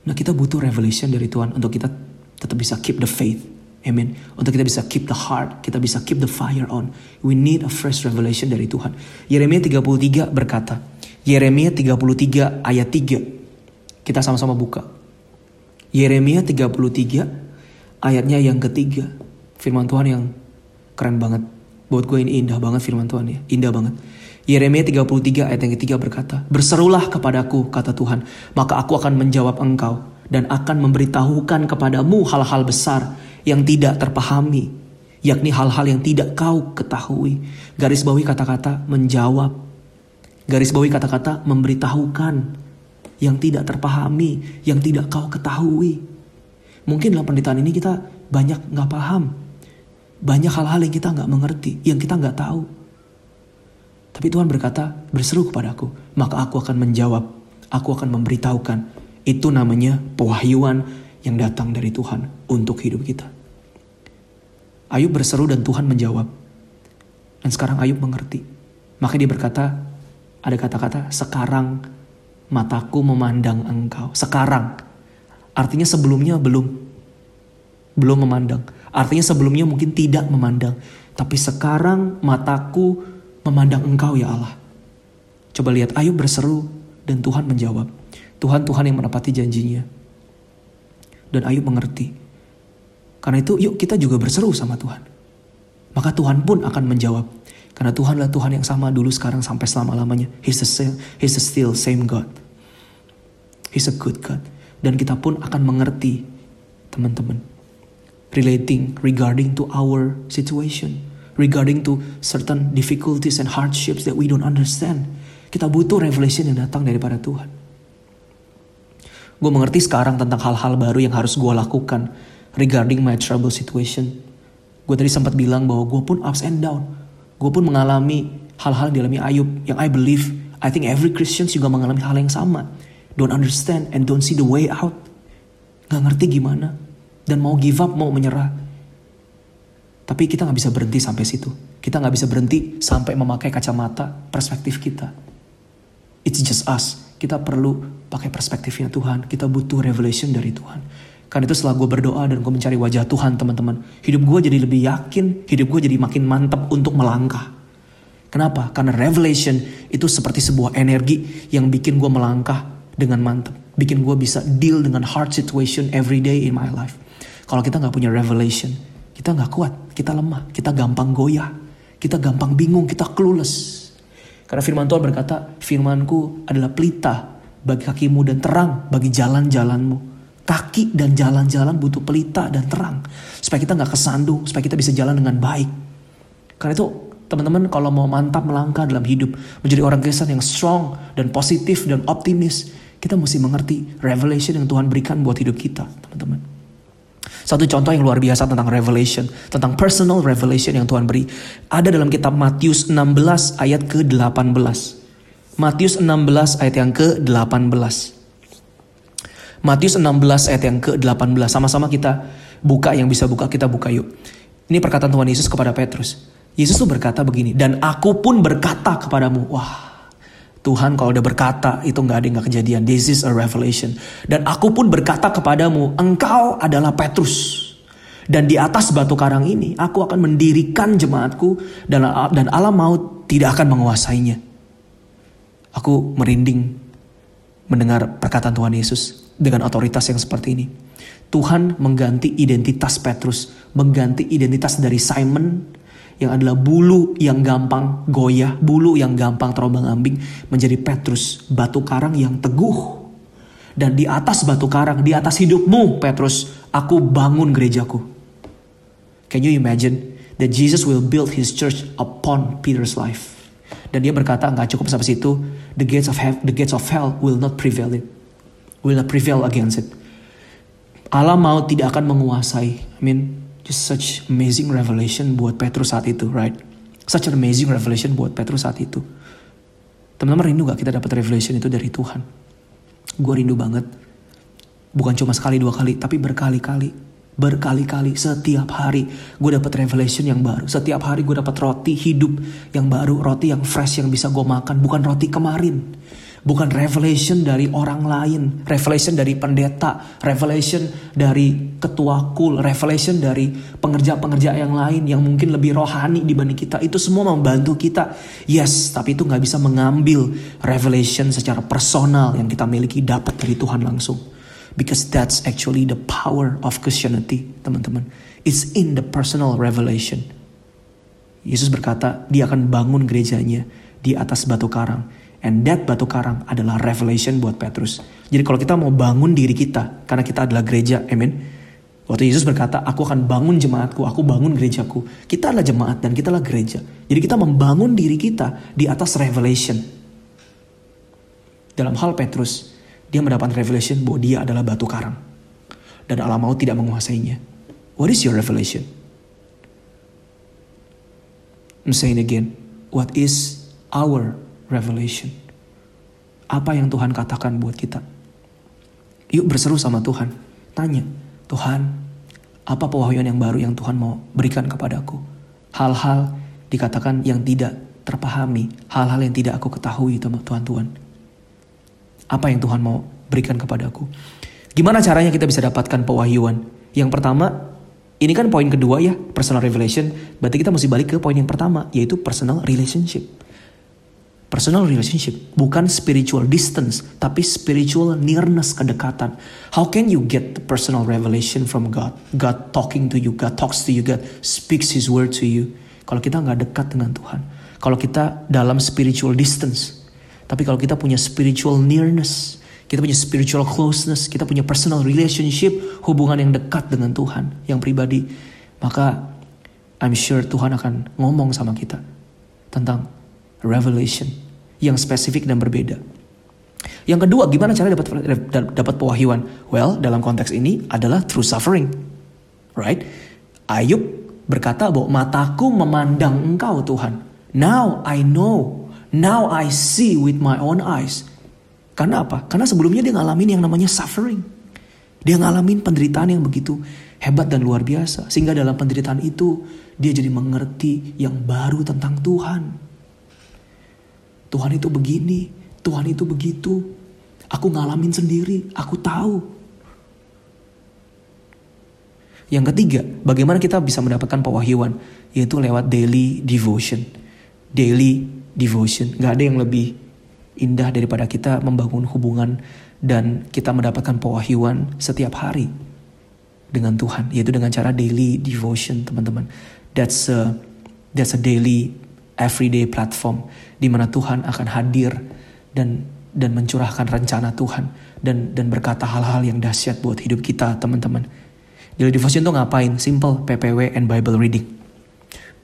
Nah kita butuh revelation dari Tuhan untuk kita tetap bisa keep the faith. Amen. Untuk kita bisa keep the heart, kita bisa keep the fire on. We need a fresh revelation dari Tuhan. Yeremia 33 berkata, Yeremia 33 ayat 3. Kita sama-sama buka. Yeremia 33 ayatnya yang ketiga. Firman Tuhan yang keren banget. Buat gue ini indah banget firman Tuhan ya. Indah banget. Yeremia 33 ayat yang ketiga berkata, Berserulah kepadaku, kata Tuhan, maka aku akan menjawab engkau dan akan memberitahukan kepadamu hal-hal besar yang tidak terpahami, yakni hal-hal yang tidak kau ketahui. Garis bawahi kata-kata menjawab. Garis bawahi kata-kata memberitahukan yang tidak terpahami, yang tidak kau ketahui. Mungkin dalam penderitaan ini kita banyak nggak paham. Banyak hal-hal yang kita nggak mengerti, yang kita nggak tahu. Tapi Tuhan berkata, berseru kepadaku, maka aku akan menjawab, aku akan memberitahukan itu namanya pewahyuan yang datang dari Tuhan untuk hidup kita. Ayub berseru dan Tuhan menjawab. Dan sekarang Ayub mengerti. Maka dia berkata, ada kata-kata, sekarang mataku memandang engkau. Sekarang. Artinya sebelumnya belum. Belum memandang. Artinya sebelumnya mungkin tidak memandang. Tapi sekarang mataku memandang engkau ya Allah. Coba lihat Ayub berseru dan Tuhan menjawab. Tuhan Tuhan yang menepati janjinya. Dan Ayub mengerti. Karena itu yuk kita juga berseru sama Tuhan. Maka Tuhan pun akan menjawab. Karena Tuhanlah Tuhan yang sama dulu sekarang sampai selama-lamanya. He's the, same, he's the still same God. He's a good God. Dan kita pun akan mengerti teman-teman. Relating regarding to our situation. Regarding to certain difficulties and hardships that we don't understand. Kita butuh revelation yang datang daripada Tuhan. Gue mengerti sekarang tentang hal-hal baru yang harus gue lakukan regarding my trouble situation. Gue tadi sempat bilang bahwa gue pun ups and down. Gue pun mengalami hal-hal yang dialami Ayub yang I believe, I think every Christian juga mengalami hal yang sama. Don't understand and don't see the way out. Gak ngerti gimana. Dan mau give up, mau menyerah. Tapi kita gak bisa berhenti sampai situ. Kita gak bisa berhenti sampai memakai kacamata perspektif kita. It's just us kita perlu pakai perspektifnya Tuhan. Kita butuh revelation dari Tuhan. Karena itu setelah gue berdoa dan gue mencari wajah Tuhan teman-teman. Hidup gue jadi lebih yakin. Hidup gue jadi makin mantap untuk melangkah. Kenapa? Karena revelation itu seperti sebuah energi yang bikin gue melangkah dengan mantap. Bikin gue bisa deal dengan hard situation every day in my life. Kalau kita gak punya revelation, kita gak kuat, kita lemah, kita gampang goyah, kita gampang bingung, kita clueless. Karena firman Tuhan berkata, firmanku adalah pelita bagi kakimu dan terang bagi jalan-jalanmu. Kaki dan jalan-jalan butuh pelita dan terang. Supaya kita nggak kesandung, supaya kita bisa jalan dengan baik. Karena itu Teman-teman kalau mau mantap melangkah dalam hidup, menjadi orang Kristen yang strong dan positif dan optimis, kita mesti mengerti revelation yang Tuhan berikan buat hidup kita, teman-teman. Satu contoh yang luar biasa tentang revelation, tentang personal revelation yang Tuhan beri, ada dalam kitab Matius 16 ayat ke-18. Matius 16 ayat yang ke-18. Matius 16 ayat yang ke-18. Sama-sama kita buka yang bisa buka, kita buka yuk. Ini perkataan Tuhan Yesus kepada Petrus. Yesus tuh berkata begini, dan aku pun berkata kepadamu, wah Tuhan kalau udah berkata itu nggak ada yang gak kejadian. This is a revelation. Dan aku pun berkata kepadamu, engkau adalah Petrus. Dan di atas batu karang ini aku akan mendirikan jemaatku dan, dan alam maut tidak akan menguasainya. Aku merinding mendengar perkataan Tuhan Yesus dengan otoritas yang seperti ini. Tuhan mengganti identitas Petrus, mengganti identitas dari Simon yang adalah bulu yang gampang goyah, bulu yang gampang terombang-ambing menjadi Petrus, batu karang yang teguh. Dan di atas batu karang, di atas hidupmu Petrus, aku bangun gerejaku. Can you imagine that Jesus will build his church upon Peter's life? Dan dia berkata nggak cukup sampai situ, the gates of hell, the gates of hell will not prevail it, will not prevail against it. Allah mau tidak akan menguasai. I mean, Just such amazing revelation buat Petrus saat itu, right? Such an amazing revelation buat Petrus saat itu. Teman-teman rindu gak kita dapat revelation itu dari Tuhan? Gue rindu banget. Bukan cuma sekali dua kali, tapi berkali-kali. Berkali-kali, setiap hari gue dapat revelation yang baru. Setiap hari gue dapat roti hidup yang baru, roti yang fresh yang bisa gue makan. Bukan roti kemarin. Bukan revelation dari orang lain, revelation dari pendeta, revelation dari ketua kul, revelation dari pengerja-pengerja yang lain yang mungkin lebih rohani dibanding kita. Itu semua membantu kita. Yes, tapi itu nggak bisa mengambil revelation secara personal yang kita miliki dapat dari Tuhan langsung. Because that's actually the power of Christianity, teman-teman. It's in the personal revelation. Yesus berkata, dia akan bangun gerejanya di atas batu karang And that batu karang adalah revelation buat Petrus. Jadi kalau kita mau bangun diri kita, karena kita adalah gereja, amin. Waktu Yesus berkata, aku akan bangun jemaatku, aku bangun gerejaku. Kita adalah jemaat dan kita adalah gereja. Jadi kita membangun diri kita di atas revelation. Dalam hal Petrus, dia mendapat revelation bahwa dia adalah batu karang. Dan Allah mau tidak menguasainya. What is your revelation? I'm saying again, what is our revelation. Apa yang Tuhan katakan buat kita? Yuk berseru sama Tuhan. Tanya, Tuhan, apa pewahyuan yang baru yang Tuhan mau berikan kepadaku? Hal-hal dikatakan yang tidak terpahami, hal-hal yang tidak aku ketahui Tuhan Tuhan. Apa yang Tuhan mau berikan kepadaku? Gimana caranya kita bisa dapatkan pewahyuan? Yang pertama, ini kan poin kedua ya, personal revelation. Berarti kita mesti balik ke poin yang pertama, yaitu personal relationship personal relationship, bukan spiritual distance, tapi spiritual nearness, kedekatan. How can you get the personal revelation from God? God talking to you, God talks to you, God speaks His word to you. Kalau kita nggak dekat dengan Tuhan, kalau kita dalam spiritual distance, tapi kalau kita punya spiritual nearness, kita punya spiritual closeness, kita punya personal relationship, hubungan yang dekat dengan Tuhan, yang pribadi, maka I'm sure Tuhan akan ngomong sama kita tentang revelation yang spesifik dan berbeda. Yang kedua, gimana cara dapat dapat pewahyuan? Well, dalam konteks ini adalah through suffering. Right? Ayub berkata bahwa mataku memandang engkau Tuhan. Now I know. Now I see with my own eyes. Karena apa? Karena sebelumnya dia ngalamin yang namanya suffering. Dia ngalamin penderitaan yang begitu hebat dan luar biasa. Sehingga dalam penderitaan itu dia jadi mengerti yang baru tentang Tuhan. Tuhan itu begini, Tuhan itu begitu. Aku ngalamin sendiri, aku tahu. Yang ketiga, bagaimana kita bisa mendapatkan pewahyuan? Yaitu lewat daily devotion. Daily devotion. Gak ada yang lebih indah daripada kita membangun hubungan dan kita mendapatkan pewahyuan setiap hari dengan Tuhan. Yaitu dengan cara daily devotion, teman-teman. That's a, that's a daily everyday platform di mana Tuhan akan hadir dan dan mencurahkan rencana Tuhan dan dan berkata hal-hal yang dahsyat buat hidup kita teman-teman. Daily devotion tuh ngapain? Simple, PPW and Bible reading.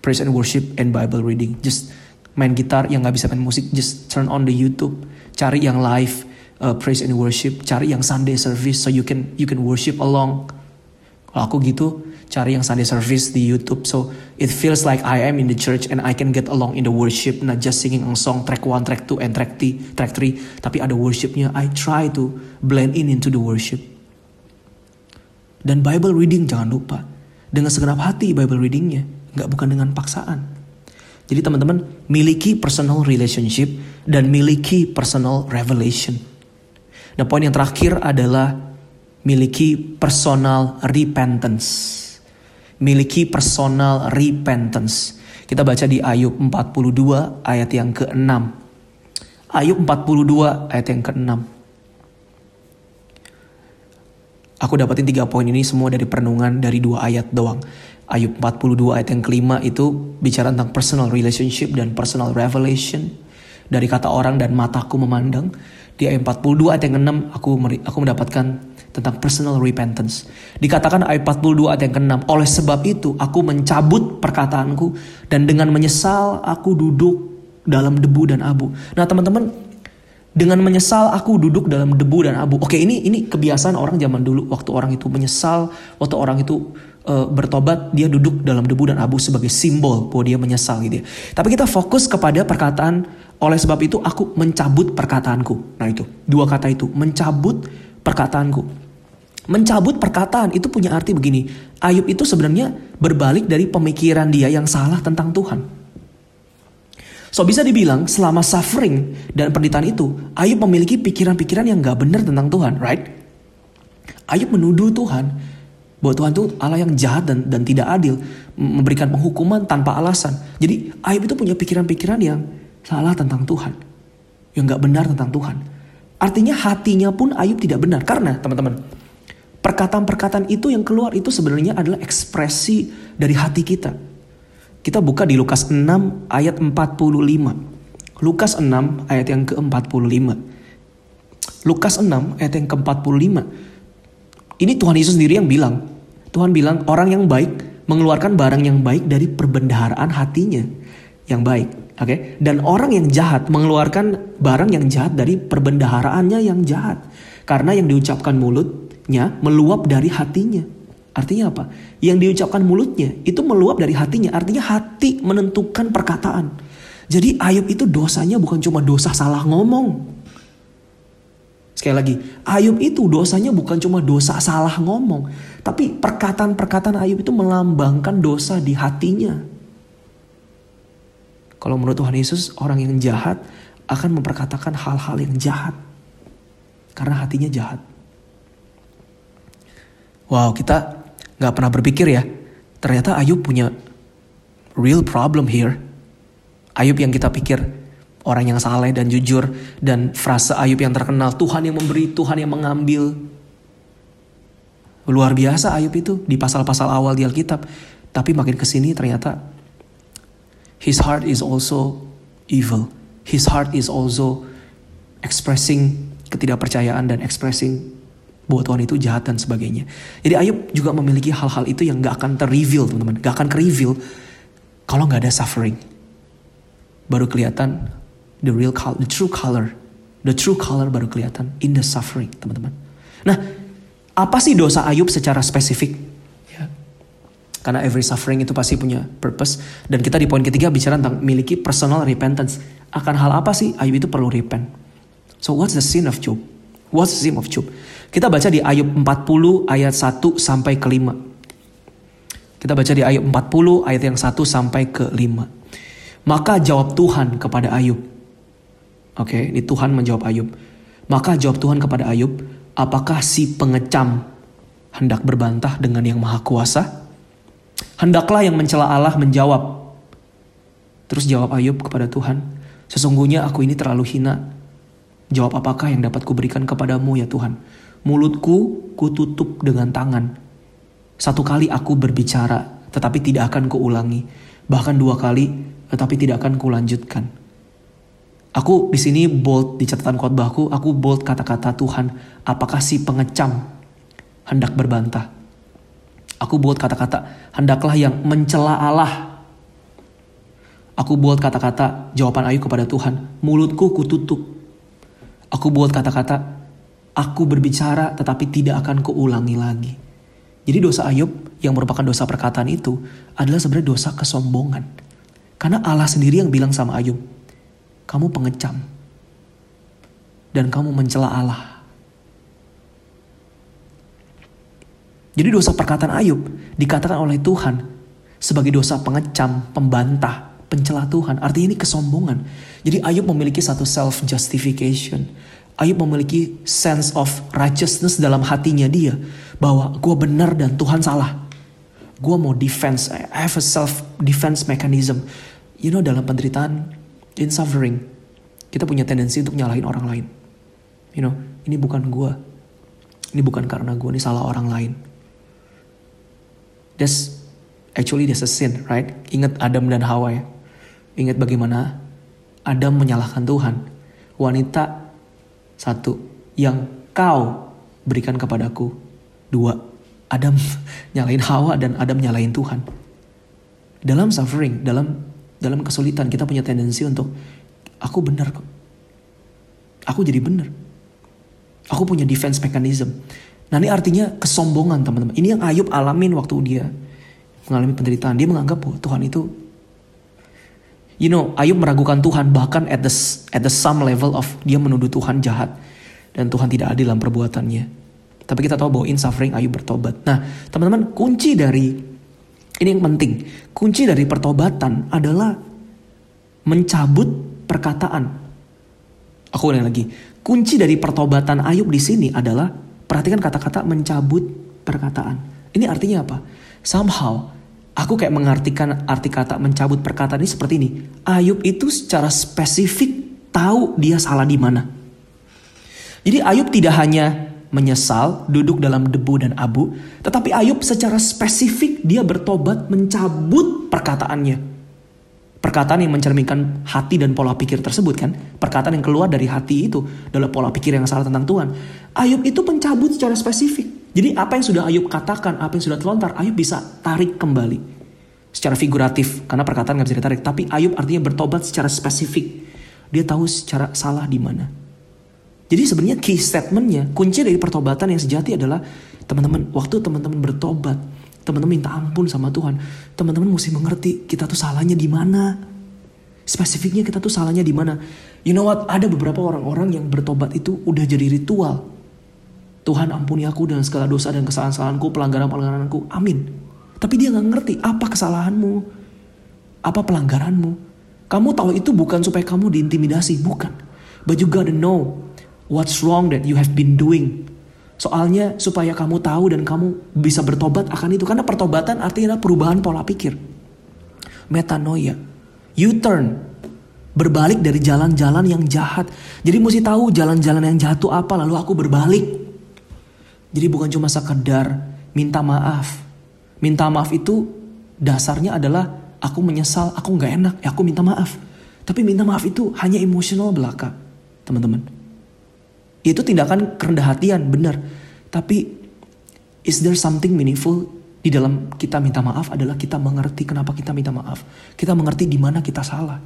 praise and worship and Bible reading. Just main gitar yang nggak bisa main musik, just turn on the YouTube, cari yang live uh, praise and worship, cari yang Sunday service so you can you can worship along. Kalau aku gitu, cari yang Sunday service di YouTube so it feels like I am in the church and I can get along in the worship, not just singing a song track one, track two, and track three, track three, tapi ada worshipnya. I try to blend in into the worship. Dan Bible reading jangan lupa dengan segenap hati Bible readingnya, nggak bukan dengan paksaan. Jadi teman-teman miliki personal relationship dan miliki personal revelation. Nah poin yang terakhir adalah miliki personal repentance. Miliki personal repentance. Kita baca di Ayub 42 ayat yang ke-6. Ayub 42 ayat yang ke-6. Aku dapatin tiga poin ini semua dari perenungan dari dua ayat doang. Ayub 42 ayat yang kelima itu bicara tentang personal relationship dan personal revelation dari kata orang dan mataku memandang. Di ayat 42 ayat yang ke-6 aku aku mendapatkan tentang personal repentance. Dikatakan ayat 42 ayat yang ke-6, oleh sebab itu aku mencabut perkataanku dan dengan menyesal aku duduk dalam debu dan abu. Nah, teman-teman, dengan menyesal aku duduk dalam debu dan abu. Oke, ini ini kebiasaan orang zaman dulu waktu orang itu menyesal, waktu orang itu uh, bertobat dia duduk dalam debu dan abu sebagai simbol bahwa dia menyesal gitu ya. Tapi kita fokus kepada perkataan oleh sebab itu aku mencabut perkataanku. Nah itu dua kata itu mencabut perkataanku. Mencabut perkataan itu punya arti begini. Ayub itu sebenarnya berbalik dari pemikiran dia yang salah tentang Tuhan. So bisa dibilang selama suffering dan penderitaan itu, Ayub memiliki pikiran-pikiran yang gak benar tentang Tuhan, right? Ayub menuduh Tuhan bahwa Tuhan itu Allah yang jahat dan, dan tidak adil. Memberikan penghukuman tanpa alasan. Jadi Ayub itu punya pikiran-pikiran yang salah tentang Tuhan. Yang gak benar tentang Tuhan. Artinya hatinya pun Ayub tidak benar. Karena teman-teman, perkataan-perkataan itu yang keluar itu sebenarnya adalah ekspresi dari hati kita. Kita buka di Lukas 6 ayat 45. Lukas 6 ayat yang ke-45. Lukas 6 ayat yang ke-45. Ini Tuhan Yesus sendiri yang bilang. Tuhan bilang orang yang baik mengeluarkan barang yang baik dari perbendaharaan hatinya yang baik. Oke, okay? dan orang yang jahat mengeluarkan barang yang jahat dari perbendaharaannya yang jahat. Karena yang diucapkan mulutnya meluap dari hatinya. Artinya apa? Yang diucapkan mulutnya itu meluap dari hatinya. Artinya hati menentukan perkataan. Jadi Ayub itu dosanya bukan cuma dosa salah ngomong. Sekali lagi, Ayub itu dosanya bukan cuma dosa salah ngomong, tapi perkataan-perkataan Ayub itu melambangkan dosa di hatinya. Kalau menurut Tuhan Yesus, orang yang jahat akan memperkatakan hal-hal yang jahat karena hatinya jahat. Wow, kita nggak pernah berpikir ya, ternyata Ayub punya real problem here. Ayub yang kita pikir orang yang saleh dan jujur dan frase Ayub yang terkenal Tuhan yang memberi Tuhan yang mengambil luar biasa Ayub itu di pasal-pasal awal di Alkitab tapi makin ke sini ternyata his heart is also evil his heart is also expressing ketidakpercayaan dan expressing bahwa Tuhan itu jahat dan sebagainya. Jadi Ayub juga memiliki hal-hal itu yang gak akan ter-reveal teman-teman. Gak akan ke-reveal kalau gak ada suffering. Baru kelihatan the real color, the true color. The true color baru kelihatan in the suffering, teman-teman. Nah, apa sih dosa Ayub secara spesifik? Karena every suffering itu pasti punya purpose. Dan kita di poin ketiga bicara tentang miliki personal repentance. Akan hal apa sih Ayub itu perlu repent? So what's the sin of Job? What's the sin of Job? Kita baca di Ayub 40 ayat 1 sampai ke 5. Kita baca di Ayub 40 ayat yang 1 sampai ke 5. Maka jawab Tuhan kepada Ayub, Oke, okay, ini Tuhan menjawab Ayub. Maka jawab Tuhan kepada Ayub, apakah si pengecam hendak berbantah dengan yang maha kuasa? Hendaklah yang mencela Allah menjawab. Terus jawab Ayub kepada Tuhan, sesungguhnya aku ini terlalu hina. Jawab apakah yang dapat kuberikan kepadamu ya Tuhan? Mulutku kututup dengan tangan. Satu kali aku berbicara, tetapi tidak akan kuulangi. Bahkan dua kali, tetapi tidak akan kulanjutkan. Aku di sini bold di catatan khotbahku, aku bold kata-kata Tuhan, apakah si pengecam hendak berbantah? Aku bold kata-kata, hendaklah yang mencela Allah Aku buat kata-kata jawaban Ayub kepada Tuhan. Mulutku kututup. Aku buat kata-kata, aku berbicara tetapi tidak akan kuulangi lagi. Jadi dosa Ayub yang merupakan dosa perkataan itu adalah sebenarnya dosa kesombongan. Karena Allah sendiri yang bilang sama Ayub, kamu pengecam. Dan kamu mencela Allah. Jadi dosa perkataan Ayub dikatakan oleh Tuhan sebagai dosa pengecam, pembantah, pencela Tuhan. Artinya ini kesombongan. Jadi Ayub memiliki satu self justification. Ayub memiliki sense of righteousness dalam hatinya dia bahwa gue benar dan Tuhan salah. Gue mau defense, I have a self defense mechanism. You know dalam penderitaan, in suffering, kita punya tendensi untuk nyalahin orang lain. You know, ini bukan gue. Ini bukan karena gue, ini salah orang lain. That's actually that's a sin, right? Ingat Adam dan Hawa ya. Ingat bagaimana Adam menyalahkan Tuhan. Wanita satu yang kau berikan kepadaku. Dua, Adam nyalain Hawa dan Adam nyalain Tuhan. Dalam suffering, dalam dalam kesulitan kita punya tendensi untuk aku benar kok. Aku jadi benar. Aku punya defense mechanism. Nah ini artinya kesombongan teman-teman. Ini yang Ayub alamin waktu dia mengalami penderitaan. Dia menganggap bahwa Tuhan itu You know, Ayub meragukan Tuhan bahkan at the at the some level of dia menuduh Tuhan jahat dan Tuhan tidak adil dalam perbuatannya. Tapi kita tahu bahwa in suffering Ayub bertobat. Nah, teman-teman, kunci dari ini yang penting. Kunci dari pertobatan adalah mencabut perkataan. Aku ulang lagi. Kunci dari pertobatan Ayub di sini adalah perhatikan kata-kata mencabut perkataan. Ini artinya apa? Somehow Aku kayak mengartikan arti kata mencabut perkataan ini seperti ini. Ayub itu secara spesifik tahu dia salah di mana. Jadi Ayub tidak hanya menyesal, duduk dalam debu dan abu, tetapi Ayub secara spesifik dia bertobat mencabut perkataannya. Perkataan yang mencerminkan hati dan pola pikir tersebut kan. Perkataan yang keluar dari hati itu adalah pola pikir yang salah tentang Tuhan. Ayub itu mencabut secara spesifik. Jadi apa yang sudah Ayub katakan, apa yang sudah terlontar, Ayub bisa tarik kembali. Secara figuratif, karena perkataan nggak bisa ditarik. Tapi Ayub artinya bertobat secara spesifik. Dia tahu secara salah di mana. Jadi sebenarnya key statementnya, kunci dari pertobatan yang sejati adalah teman-teman, waktu teman-teman bertobat, teman-teman minta ampun sama Tuhan, teman-teman mesti mengerti kita tuh salahnya di mana. Spesifiknya kita tuh salahnya di mana. You know what? Ada beberapa orang-orang yang bertobat itu udah jadi ritual Tuhan ampuni aku dengan segala dosa dan kesalahan-kesalahanku, pelanggaran-pelanggaranku. Amin. Tapi dia nggak ngerti apa kesalahanmu, apa pelanggaranmu. Kamu tahu itu bukan supaya kamu diintimidasi, bukan. But you gotta know what's wrong that you have been doing. Soalnya supaya kamu tahu dan kamu bisa bertobat akan itu. Karena pertobatan artinya adalah perubahan pola pikir. Metanoia. U-turn. Berbalik dari jalan-jalan yang jahat. Jadi mesti tahu jalan-jalan yang jahat itu apa. Lalu aku berbalik jadi bukan cuma sekedar minta maaf. Minta maaf itu dasarnya adalah aku menyesal, aku nggak enak, ya aku minta maaf. Tapi minta maaf itu hanya emosional belaka, teman-teman. Itu tindakan kerendah hatian, benar. Tapi is there something meaningful di dalam kita minta maaf adalah kita mengerti kenapa kita minta maaf. Kita mengerti di mana kita salah.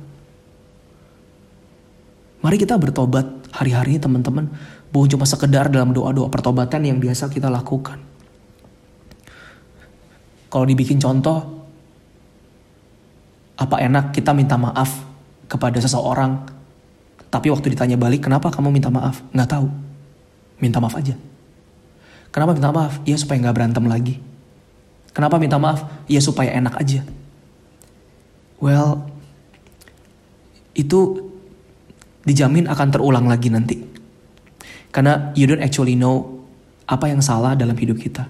Mari kita bertobat hari-hari teman-teman bukan cuma sekedar dalam doa-doa pertobatan yang biasa kita lakukan. Kalau dibikin contoh, apa enak kita minta maaf kepada seseorang, tapi waktu ditanya balik, kenapa kamu minta maaf? Nggak tahu. Minta maaf aja. Kenapa minta maaf? Ya supaya nggak berantem lagi. Kenapa minta maaf? Ya supaya enak aja. Well, itu dijamin akan terulang lagi nanti. Karena you don't actually know apa yang salah dalam hidup kita.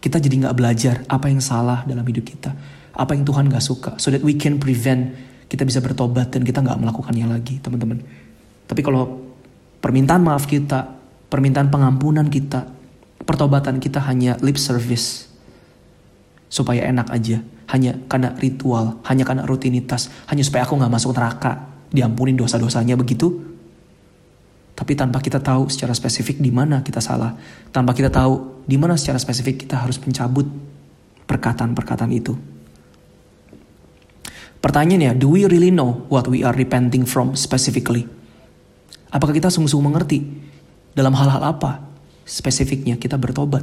Kita jadi nggak belajar apa yang salah dalam hidup kita. Apa yang Tuhan gak suka. So that we can prevent kita bisa bertobat dan kita nggak melakukannya lagi teman-teman. Tapi kalau permintaan maaf kita, permintaan pengampunan kita, pertobatan kita hanya lip service. Supaya enak aja. Hanya karena ritual, hanya karena rutinitas. Hanya supaya aku nggak masuk neraka. Diampunin dosa-dosanya begitu tapi tanpa kita tahu secara spesifik di mana kita salah, tanpa kita tahu di mana secara spesifik kita harus mencabut perkataan-perkataan itu. Pertanyaannya, do we really know what we are repenting from specifically? Apakah kita sungguh-sungguh mengerti dalam hal-hal apa spesifiknya kita bertobat?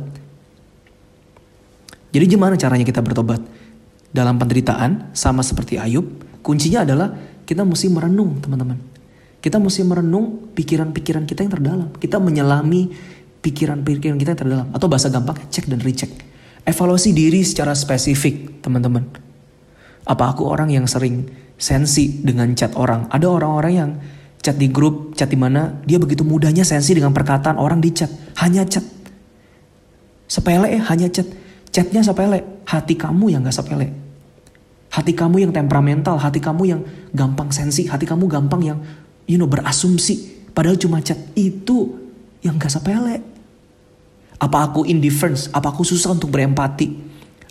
Jadi gimana caranya kita bertobat? Dalam penderitaan, sama seperti Ayub, kuncinya adalah kita mesti merenung teman-teman. Kita mesti merenung pikiran-pikiran kita yang terdalam. Kita menyelami pikiran-pikiran kita yang terdalam. Atau bahasa gampang, cek dan recheck. Evaluasi diri secara spesifik teman-teman apa aku orang yang sering sensi dengan chat orang? Ada orang-orang yang chat di grup, chat di mana dia begitu mudahnya sensi dengan perkataan orang di chat. Hanya chat. Sepele ya, hanya chat. Chatnya sepele, hati kamu yang gak sepele. Hati kamu yang temperamental, hati kamu yang gampang sensi, hati kamu gampang yang you know berasumsi. Padahal cuma chat itu yang gak sepele. Apa aku indifference? Apa aku susah untuk berempati?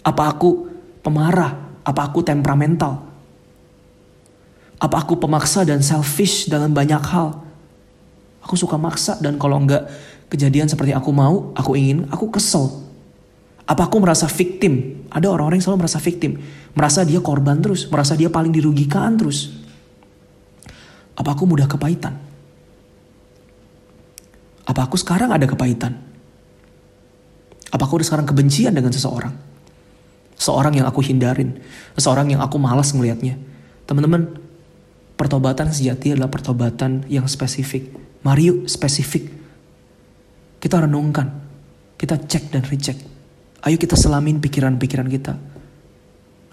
Apa aku pemarah? Apa aku temperamental? Apa aku pemaksa dan selfish dalam banyak hal? Aku suka maksa dan kalau enggak kejadian seperti aku mau, aku ingin, aku kesel. Apa aku merasa victim? Ada orang-orang yang selalu merasa victim. Merasa dia korban terus, merasa dia paling dirugikan terus. Apa aku mudah kepahitan? Apa aku sekarang ada kepahitan? Apa aku sekarang kebencian dengan seseorang? Seorang yang aku hindarin, seorang yang aku malas ngelihatnya. Teman-teman, pertobatan sejati adalah pertobatan yang spesifik. Mari yuk spesifik. Kita renungkan, kita cek dan recheck. Ayo kita selamin pikiran-pikiran kita.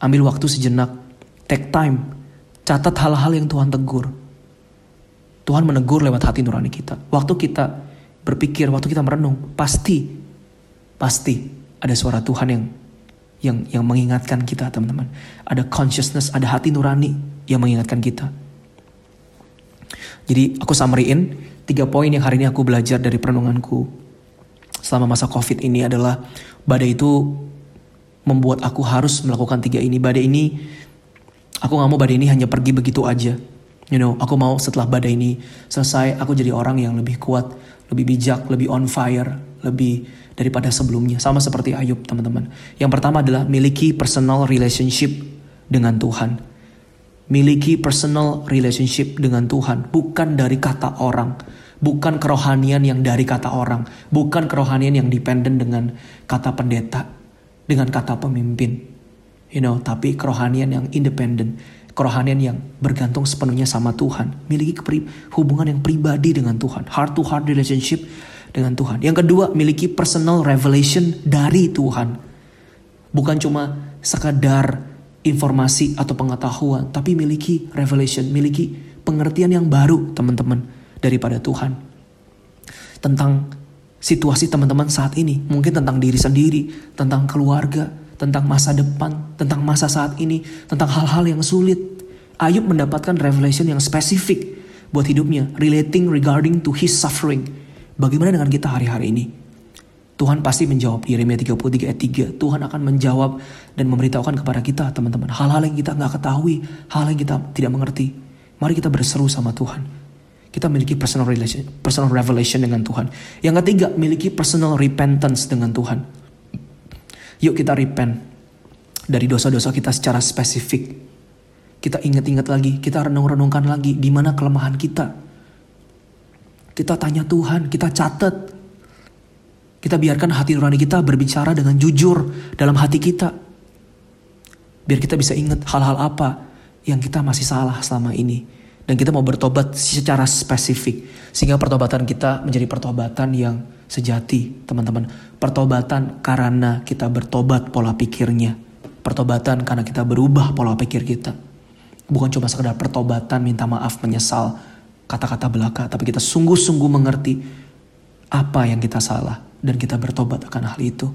Ambil waktu sejenak, take time, catat hal-hal yang Tuhan tegur. Tuhan menegur lewat hati nurani kita. Waktu kita berpikir, waktu kita merenung, pasti, pasti ada suara Tuhan yang yang yang mengingatkan kita teman-teman. Ada consciousness, ada hati nurani yang mengingatkan kita. Jadi aku summary-in tiga poin yang hari ini aku belajar dari perenunganku selama masa covid ini adalah badai itu membuat aku harus melakukan tiga ini. Badai ini, aku gak mau badai ini hanya pergi begitu aja. You know, aku mau setelah badai ini selesai, aku jadi orang yang lebih kuat, lebih bijak, lebih on fire, lebih daripada sebelumnya. Sama seperti Ayub, teman-teman. Yang pertama adalah miliki personal relationship dengan Tuhan. Miliki personal relationship dengan Tuhan, bukan dari kata orang, bukan kerohanian yang dari kata orang, bukan kerohanian yang dependen dengan kata pendeta, dengan kata pemimpin. You know, tapi kerohanian yang independen, kerohanian yang bergantung sepenuhnya sama Tuhan, miliki hubungan yang pribadi dengan Tuhan, heart to heart relationship dengan Tuhan. Yang kedua, miliki personal revelation dari Tuhan. Bukan cuma sekadar informasi atau pengetahuan, tapi miliki revelation, miliki pengertian yang baru, teman-teman, daripada Tuhan. Tentang situasi teman-teman saat ini, mungkin tentang diri sendiri, tentang keluarga, tentang masa depan, tentang masa saat ini, tentang hal-hal yang sulit. Ayub mendapatkan revelation yang spesifik buat hidupnya, relating regarding to his suffering. Bagaimana dengan kita hari-hari ini? Tuhan pasti menjawab Yeremia 33 ayat 3. Tuhan akan menjawab dan memberitahukan kepada kita teman-teman. Hal-hal yang kita nggak ketahui, hal yang kita tidak mengerti. Mari kita berseru sama Tuhan. Kita memiliki personal relation, personal revelation dengan Tuhan. Yang ketiga, miliki personal repentance dengan Tuhan. Yuk kita repent dari dosa-dosa kita secara spesifik. Kita ingat-ingat lagi, kita renung-renungkan lagi di mana kelemahan kita. Kita tanya Tuhan, kita catat. Kita biarkan hati nurani kita berbicara dengan jujur dalam hati kita. Biar kita bisa ingat hal-hal apa yang kita masih salah selama ini. Dan kita mau bertobat secara spesifik. Sehingga pertobatan kita menjadi pertobatan yang sejati, teman-teman. Pertobatan karena kita bertobat pola pikirnya. Pertobatan karena kita berubah pola pikir kita. Bukan cuma sekedar pertobatan, minta maaf, menyesal, kata-kata belaka. Tapi kita sungguh-sungguh mengerti apa yang kita salah. Dan kita bertobat akan hal itu.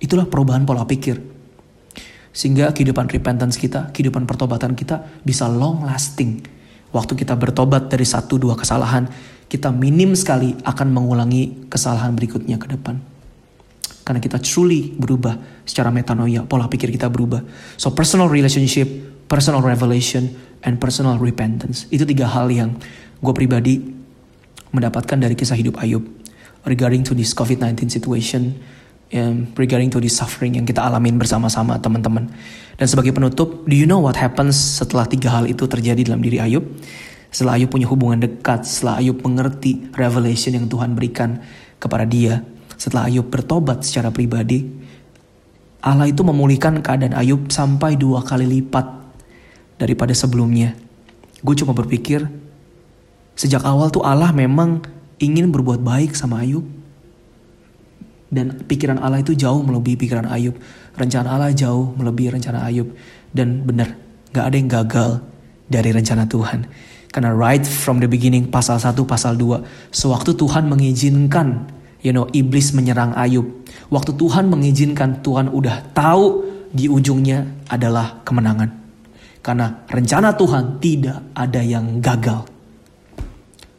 Itulah perubahan pola pikir. Sehingga kehidupan repentance kita, kehidupan pertobatan kita bisa long lasting. Waktu kita bertobat dari satu dua kesalahan, kita minim sekali akan mengulangi kesalahan berikutnya ke depan. Karena kita truly berubah secara metanoia, pola pikir kita berubah. So personal relationship, personal revelation, and personal repentance. Itu tiga hal yang gue pribadi mendapatkan dari kisah hidup Ayub. Regarding to this COVID-19 situation, um, regarding to this suffering yang kita alamin bersama-sama teman-teman. Dan sebagai penutup, do you know what happens setelah tiga hal itu terjadi dalam diri Ayub? Setelah Ayub punya hubungan dekat, setelah Ayub mengerti revelation yang Tuhan berikan kepada dia, setelah Ayub bertobat secara pribadi, Allah itu memulihkan keadaan Ayub sampai dua kali lipat daripada sebelumnya. Gue cuma berpikir, sejak awal tuh Allah memang ingin berbuat baik sama Ayub. Dan pikiran Allah itu jauh melebihi pikiran Ayub. Rencana Allah jauh melebihi rencana Ayub. Dan benar, gak ada yang gagal dari rencana Tuhan. Karena right from the beginning pasal 1 pasal 2 sewaktu Tuhan mengizinkan you know iblis menyerang Ayub. Waktu Tuhan mengizinkan Tuhan udah tahu di ujungnya adalah kemenangan. Karena rencana Tuhan tidak ada yang gagal.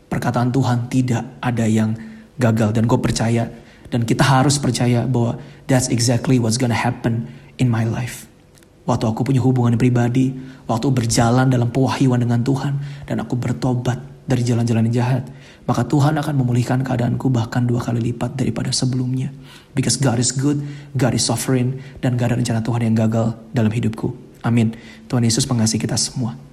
Perkataan Tuhan tidak ada yang gagal dan gue percaya dan kita harus percaya bahwa that's exactly what's gonna happen in my life waktu aku punya hubungan pribadi, waktu berjalan dalam pewahyuan dengan Tuhan, dan aku bertobat dari jalan-jalan yang jahat, maka Tuhan akan memulihkan keadaanku bahkan dua kali lipat daripada sebelumnya. Because God is good, God is sovereign, dan gak ada rencana Tuhan yang gagal dalam hidupku. Amin. Tuhan Yesus mengasihi kita semua.